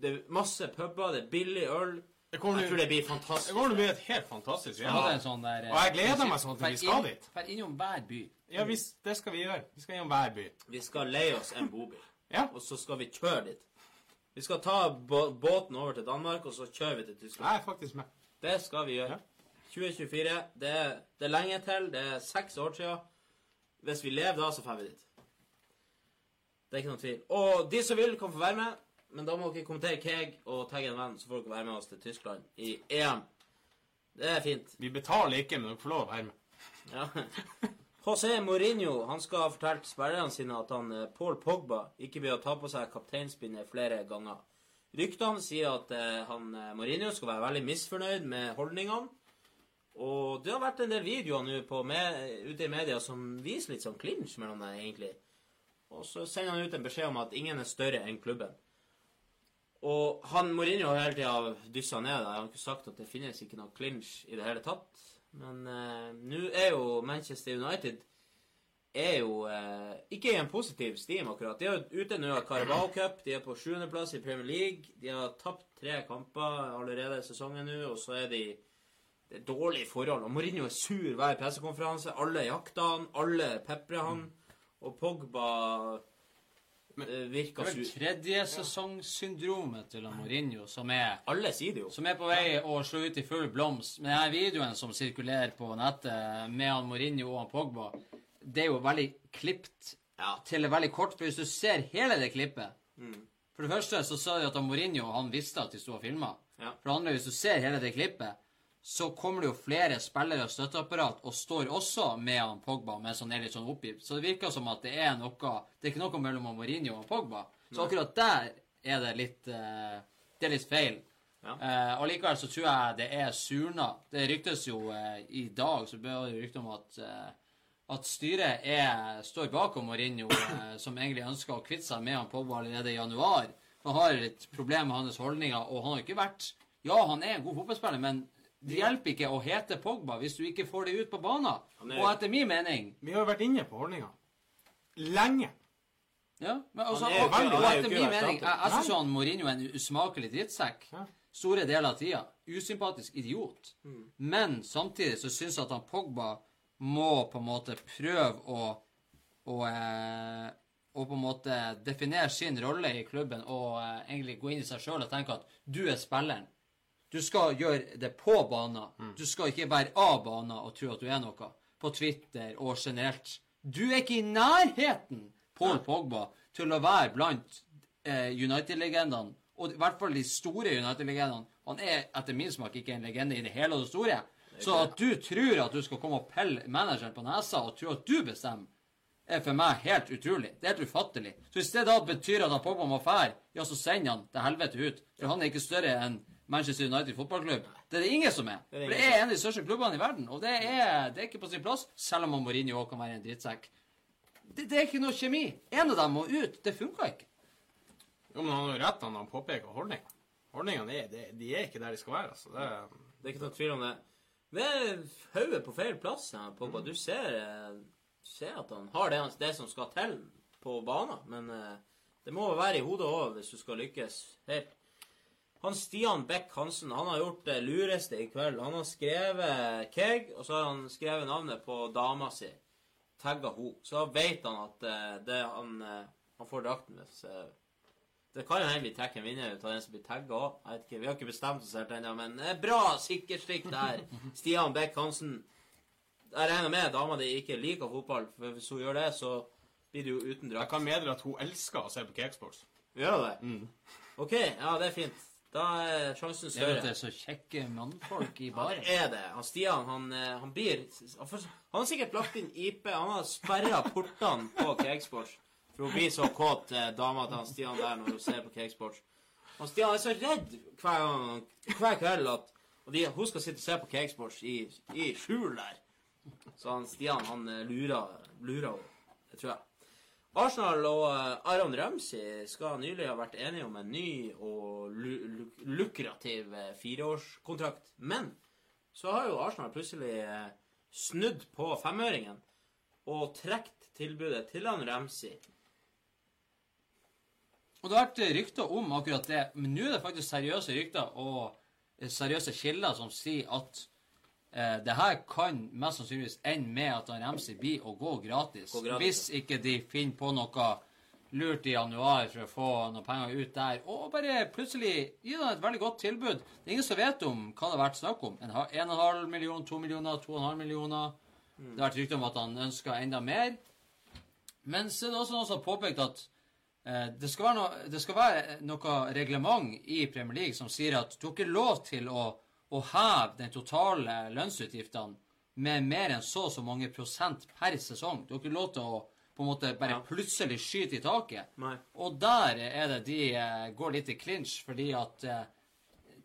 Det er masse puber, det er billig øl. Jeg, kommer Jeg tror det blir fantastisk. det kommer til å bli et helt fantastisk ja. en sånn der eh, Og jeg gleder meg sånn til vi skal dit. Fer innom hver by. Ja, vi, det skal vi gjøre. Vi skal innom hver by. Vi skal leie oss en bobil, Ja. og så skal vi kjøre dit. Vi skal ta båten over til Danmark, og så kjører vi til Tyskland. Jeg er faktisk med. Det skal vi gjøre. 2024. Det er, det er lenge til. Det er seks år siden. Hvis vi lever da, så drar vi dit. Det er ikke noen tvil. Og de som vil, kan få være med. Men da må dere kommentere Keg og tagge en venn, så får dere være med oss til Tyskland i EM. Det er fint. Vi betaler ikke, men dere får lov å være med. Ja. José Mourinho han skal ha fortalt spillerne sine at han eh, Paul Pogba ikke blir å ta på seg kapteinspinnet flere ganger. Ryktene sier at eh, han eh, Mourinho skal være veldig misfornøyd med holdningene. Og det har vært en del videoer nå ute i media som viser litt sånn clinch mellom dem, egentlig. Og så sender han ut en beskjed om at ingen er større enn klubben. Og han Mourinho har hele tida dyssa ned det. Han har ikke sagt at det finnes ikke noe clinch i det hele tatt. Men eh, nå er jo Manchester United er jo eh, ikke i en positiv stim, akkurat. De er jo ute nå av Carabao Cup. De er på sjuendeplass i Premier League. De har tapt tre kamper allerede i sesongen nå, og så er de det er dårlige forhold. Og Mourinho er sur hver pressekonferanse. Alle jakter han, alle peprer han. Og Pogba men, virker Det er tredje sesongsyndromet til Mourinho som er Alle sier det jo. som er på vei å slå ut i full blomst. Men denne videoen som sirkulerer på nettet med han Mourinho og han Pogba, det er jo veldig klipt Ja. til veldig kort. For hvis du ser hele det klippet For det første så sa de at han Mourinho han visste at de sto og filma. Ja. For det andre, hvis du ser hele det klippet, så kommer det jo flere spillere og støtteapparat og står også med han Pogba mens han er litt sånn oppgitt. Så det virker som at det er noe Det er ikke noe mellom Mourinho og Pogba. Så akkurat der er det litt eh, Det er litt feil. Ja. Eh, likevel så tror jeg det er surna. Det ryktes jo eh, i dag så ble det rykte om at eh, at styret er, står bak om Mourinho, eh, som egentlig ønsker å kvitte seg med han Pogba allerede i januar. Han har litt problem med hans holdninger, og han har ikke vært Ja, han er en god fotballspiller, men det hjelper ikke å hete Pogba hvis du ikke får det ut på banen. Er- Og etter min mening Vi har jo vært inne på holdninga. Lenge. Ja, men også, er jo og, er etter min mening. Jeg, jeg syns han Mourinho er en usmakelig drittsekk. Ja. store deler av tida. Usympatisk idiot. Mm. Men samtidig så syns jeg at han Pogba må på en måte prøve å å, eh, å på en måte definere sin rolle i klubben og eh, egentlig gå inn i seg sjøl og tenke at du er spilleren. Du skal gjøre det på banen. Du skal ikke være av banen og tro at du er noe. På Twitter og generelt. Du er ikke i nærheten, Paul Pogba, til å være blant eh, United-legendene. Og i hvert fall de store United-legendene. Han er etter min smak ikke en legende i det hele og det store. Så at du tror at du skal komme og pelle manageren på nesa og tro at du bestemmer, er for meg helt utrolig. Det er helt ufattelig. Så hvis det da betyr at Pogba må fære, ja, så sender han til helvete ut. For han er ikke større enn Manchester United fotballklubb. Det er det ingen som er. er For det er en av de største klubbene i verden, og det er, det er ikke på sin plass, selv om Mourinho også kan være en drittsekk. Det, det er ikke noe kjemi. En av dem må ut. Det funka ikke. Jo, men han har jo rett når han påpeker holdning. Holdningene er, de, de er ikke der de skal være. altså. Det, Det er ikke noe tvil om det. Det er hodet på feil plass. her, Pogba. Du ser, eh, ser at han har det, det som skal til på banen, men eh, det må være i hodet òg hvis du skal lykkes helt. Han Stian Beck Hansen han har gjort det lureste i kveld. Han har skrevet Keg, og så har han skrevet navnet på dama si. Tagga ho. Så veit han at eh, det han, eh, han får drakten hvis Det kan jo hende vi trekker en vinner ut av den som blir tagga òg. Vi har ikke bestemt oss helt ennå, men eh, bra sikkerstikk der. Stian Beck Hansen. Jeg regner med dama di ikke liker fotball, for hvis hun gjør det, så blir det jo uten jeg kan meddele at hun elsker å se på Cakesports. Gjør hun det? OK, ja, det er fint. Da er sjansen Det er det er så kjekke mannfolk i baren. det er det. Han Stian, han, eh, han blir han, han har sikkert lagt inn IP. Han har sperra portene på Cakesports for hun blir så kåt, eh, dama til han Stian der, når hun ser på Cakesports. Han Stian er så redd hver, gang, hver kveld at de, hun skal sitte og se på Cakesports i, i skjul der. Så han Stian, han eh, lurer lurer henne. Det tror jeg. Arsenal og eh, Aron Ramsey skal nylig ha vært enige om en ny og lu lu lukrativ eh, fireårskontrakt. Men så har jo Arsenal plutselig eh, snudd på femøringen og trukket tilbudet til han Ramsey. Og det har vært rykter om akkurat det, men nå er det faktisk seriøse rykter og seriøse kilder som sier at eh, det her kan mest sannsynligvis ende med at han MC blir å gå gratis, Gå gratis, Hvis ikke de finner på noe lurt i januar for å få noen penger ut der, og bare plutselig gi dem et veldig godt tilbud. Det er ingen som vet om hva det har vært snakk om. En ha- en og en halv million, to millioner, to og en halv millioner. Det har vært rykte om at han ønsker enda mer. Men så er det også noen som har påpekt at eh, det, skal noe, det skal være noe reglement i Premier League som sier at du har ikke lov til å, å heve den totale lønnsutgiftene med mer enn så og så mange prosent per sesong. Du har ikke lov til å på en måte bare Ja. plutselig skyte i taket. Nei. Og der er det de eh, går litt i clinch, fordi at eh,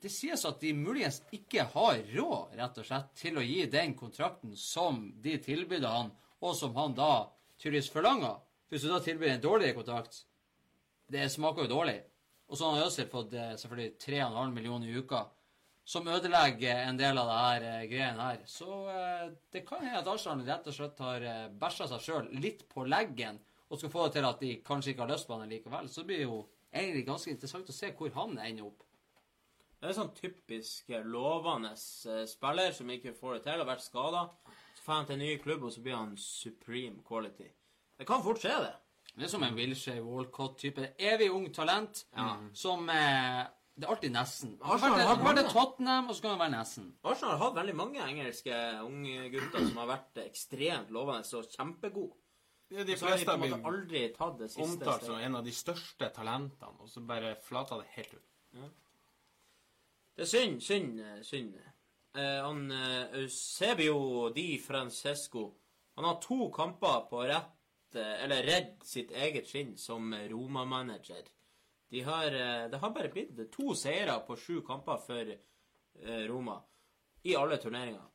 det sies at de muligens ikke har råd, rett og slett, til å gi den kontrakten som de tilbydde han, og som han da tydeligvis forlanger. Hvis du da tilbyr en dårligere kontrakt, det smaker jo dårlig. Og så har Øzil fått eh, selvfølgelig 3,5 millioner i uka, som ødelegger en del av det her eh, greiene her. Så eh, det kan hende at Arsenal rett og slett har eh, bæsja seg sjøl litt på leggen, og skal få det til at de kanskje ikke har lyst på han likevel. Så det blir jo egentlig ganske interessant å se hvor han ender opp. Det er en sånn typisk eh, lovende eh, spiller som ikke får det til, har vært skada. Så får han til en ny klubb, og så blir han supreme quality. Det kan fort skje, det. Det er som en Wilshere Walcott-type. Evig ung talent som eh, Det er alltid nesten. Arsenal har Vært Tottenham, og så kan det være nesten. Arsenal har hatt veldig mange engelske unge gutter som har vært ekstremt lovende og kjempegode. Ja, de Så har de fleste har blitt aldri tatt det siste omtalt som en av de største talentene, og så bare flata det helt ut. Det er synd, synd, eh, synd. Eh, han eh, Eusebio Di Francesco Han har to kamper på rett eh, Eller redd sitt eget skinn som Roma-manager. De har, eh, det har bare blitt to seire på sju kamper for eh, Roma i alle turneringer.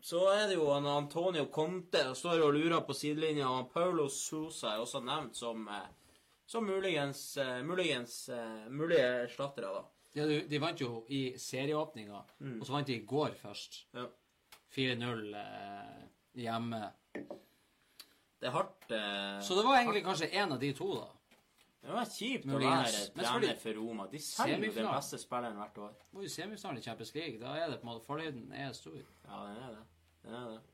Så er det jo han Antonio Conte som står og lurer på sidelinja, og Paulo Sousa er også nevnt som, eh, som muligens, muligens mulige erstattere, da. De, de vant jo i serieåpninga, og så vant de i går først. Ja. 4-0 eh, hjemme. Det er hardt. Eh, Så det var egentlig kanskje én av de to, da. Det var kjipt å være trener for Roma. De selger jo den beste spilleren hvert år. Var jo semifinalen i Champions League. Da er det på en måte Fallhøyden er stor. Ja, den er det. Den er det.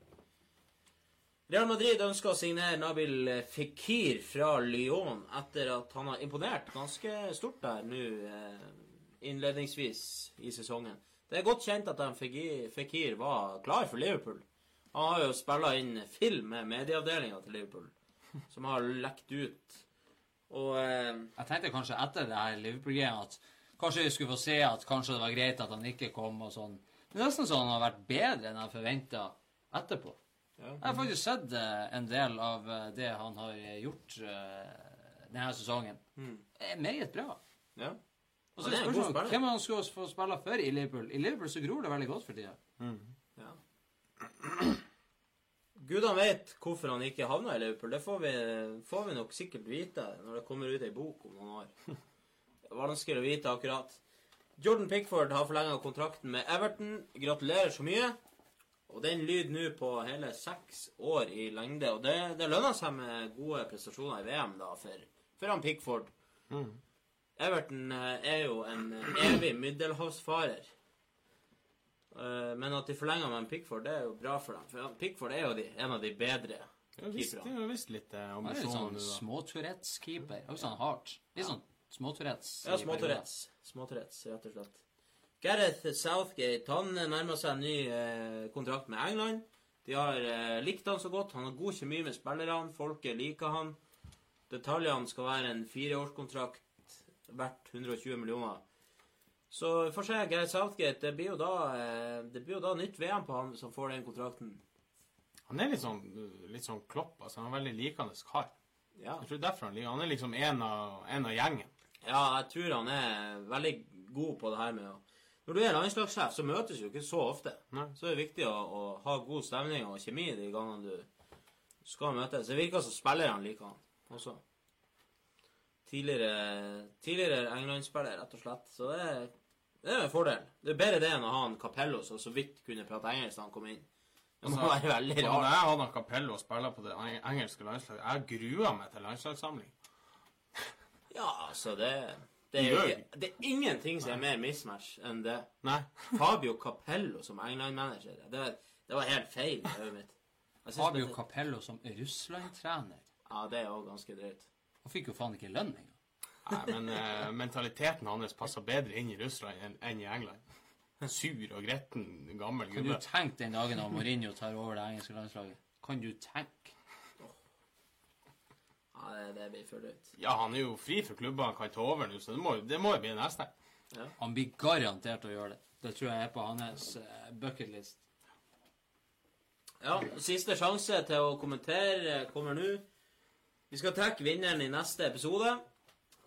Real Madrid ønsker å signere Nabil Fikir fra Lyon etter at han har imponert ganske stort der nå eh, innledningsvis i sesongen. Det er godt kjent at Fikir var klar for Liverpool. Han har jo spilla inn film med medieavdelinga til Liverpool, som har lekt ut. Og eh, Jeg tenkte kanskje etter det her Liverpool-greia at kanskje vi skulle få se at kanskje det var greit at han ikke kom og sånn. Men det er nesten sånn han har vært bedre enn jeg forventa etterpå. Ja. Jeg har faktisk sett eh, en del av eh, det han har gjort eh, denne sesongen. Mm. Det er meget bra. ja. Og så er spørsmålet hvem han skulle få spille for i Liverpool. I Liverpool så gror det veldig godt for tida. Ja. Gudene vet hvorfor han ikke havna i Liverpool. Det får vi, får vi nok sikkert vite når det kommer ut ei bok om noen år. Det er vanskelig å vite akkurat. Jordan Pickford har forlenga kontrakten med Everton. Gratulerer så mye. Og den lyder nå på hele seks år i lengde. Og det, det lønner seg med gode prestasjoner i VM da, for, for han Pickford. Everton eh, er jo en evig middelhavsfarer. Eh, Men at de forlenger med en Pickford, det er jo bra for dem. For Pickford er jo de, en av de bedre Det Jeg har keeperne. visst litt eh, Han er litt ambisjoner sånn små-Tourettes-keeper. Også sånn hardt. Litt sånn små-Tourettes. Ja, småtourettes. Småtourettes, rett og slett. Gareth Southgate han nærmer seg en ny eh, kontrakt med England. De har eh, likt han så godt. Han har god kjemi med spillerne. Folket liker han. Detaljene skal være en fireårskontrakt verdt 120 millioner. Så får se. Gareth Southgate, det blir jo da, eh, det blir jo da nytt VM på han som får den kontrakten. Han er litt sånn, litt sånn klopp. altså Han er veldig likende kar. Ja. Jeg tror derfor han liker Han er liksom en av, en av gjengen. Ja, jeg tror han er veldig god på det her med å Når du er landslagssjef, så møtes du ikke så ofte. Nei. Så er det viktig å, å ha god stemning og kjemi de gangene du skal møtes. Det virker som spillerne liker han også. Tidligere, tidligere England-spiller, rett og slett. Så det er, det er en fordel. Det er bedre det enn å ha en Capello som så vidt kunne prate engelsk da han kom inn. Det må Altså, være veldig rart. når jeg hadde Capello og spiller på det engelske landslaget Jeg grua meg til landslagssamling. Ja, altså, det, det, er, ikke- det er ingenting som er mer mismatch enn det. Nei. Fabio Capello som England-manager. Det, det var helt feil i hodet mitt. Jeg Fabio det- Capello som Russland-trener. Ja, det er jo ganske drøyt. Han fikk jo faen ikke lønn engang. Nei, men uh, mentaliteten hans passer bedre inn i Russland enn, enn i England. Sur og gretten gammel gubbe. Kan du tenke den dagen da Mourinho tar over det engelske landslaget? Kan du tenke? Ja, det, det blir for drøyt. Ja, han er jo fri for klubber han kan ta over nå, så det må, det må jo bli neste. Han blir garantert å gjøre det. Det tror jeg er på hans uh, bucketlist. Ja, siste sjanse til å kommentere kommer nå. Vi skal trekke vinneren i neste episode.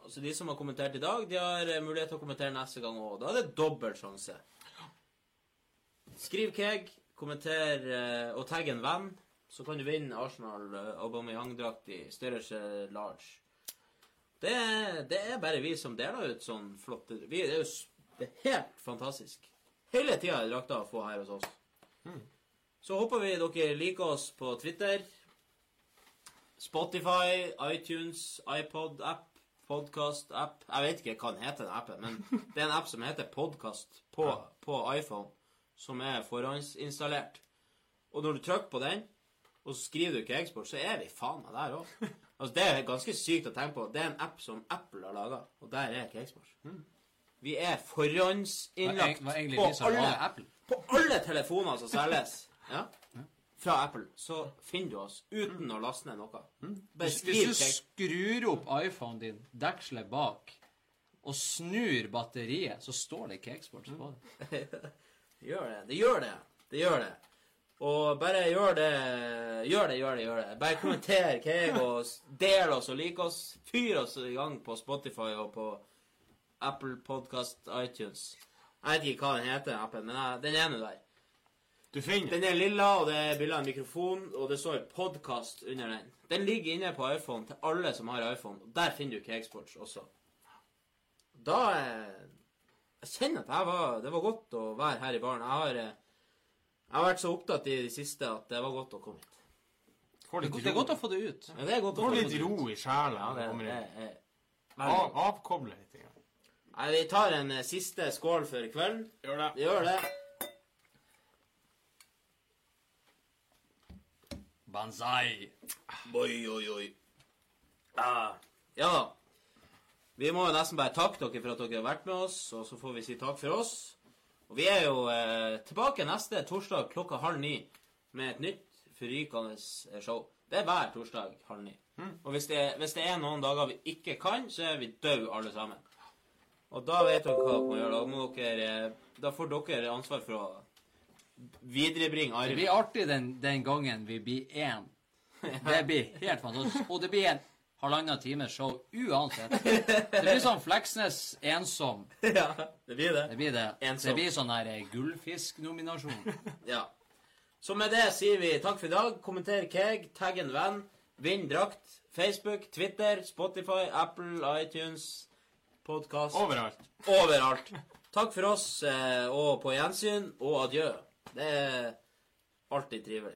Altså De som har kommentert i dag, de har eh, mulighet til å kommentere neste gang òg. Da er det dobbel sjanse. Skriv Keg, kommenter eh, og tagg en venn, så kan du vinne Arsenal eh, Aubameyang-drakt i størrelse large. Det, det er bare vi som deler ut sånn flotte vi, Det er jo det er helt fantastisk. Hele tida er drakta å få her hos oss. Så håper vi dere liker oss på Twitter, Spotify, iTunes, iPod-app, podkast-app Jeg vet ikke hva den heter, den appen, men det er en app som heter Podkast på, på iPhone, som er forhåndsinstallert. Og når du trykker på den, og så skriver du ikke eksport, så er vi faen meg der òg. Altså, det er ganske sykt å tenke på. Det er en app som Apple har laga, og der er ikke eksport. Vi er forhåndsinnlagt på alle på alle telefoner som selges ja, fra Apple, så finner du oss uten å laste ned noe. Bare Hvis, hvis du skrur opp iPhonen din, dekselet bak, og snur batteriet, så står det Cakesports på det. Det gjør det. Det gjør det. Det gjør det. Og bare gjør det, gjør det, gjør det. gjør det. Bare kommenter Keeg, og del oss og lik oss. Fyr oss i gang på Spotify og på Apple Podcast iTunes. Jeg vet ikke hva den heter, appen, men den er nå der. Du finner Den er lilla, og det er bilde av en mikrofon, og det står 'podkast' under den. Den ligger inne på iPhone til alle som har iPhone, og der finner du Cakesports også. Da eh, Jeg kjenner at jeg var, det var godt å være her i baren. Jeg har, eh, jeg har vært så opptatt i det siste at det var godt å komme hit. Får Det litt er godt å få det ut. Ja, det er godt å får få litt det ut. ro i sjela. Ja, det, det, kommer det er Veldig. Av, avkoble litt. grann. Nei, vi tar en eh, siste skål for kvelden. Gjør det. Vi gjør det. Banzai. Oi, oi, oi. Ah, ja da. Vi må jo nesten bare takke dere for at dere har vært med oss, og så får vi si takk for oss. Og vi er jo eh, tilbake neste torsdag klokka halv ni med et nytt forrykende eh, show. Det er hver torsdag halv ni. Og hvis det, hvis det er noen dager vi ikke kan, så er vi døde alle sammen. Og da vet dere hva dere må gjøre. Da, må dere, eh, da får dere ansvar for å viderebringe Det blir artig den, den gangen vi blir én. Det blir helt fantastisk. Og det blir en halvannen times show uansett. Det blir sånn Fleksnes ensom. ja, det blir det. Det blir det. Ensom. Det blir sånn her eh, gullfisknominasjon. Ja. Så med det sier vi takk for i dag. Kommenter Keg, tagg en venn, vinn drakt. Facebook, Twitter, Spotify, Apple, iTunes, podkast Overalt. Overalt. Takk for oss, eh, og på gjensyn, og adjø. Det er alltid trivelig.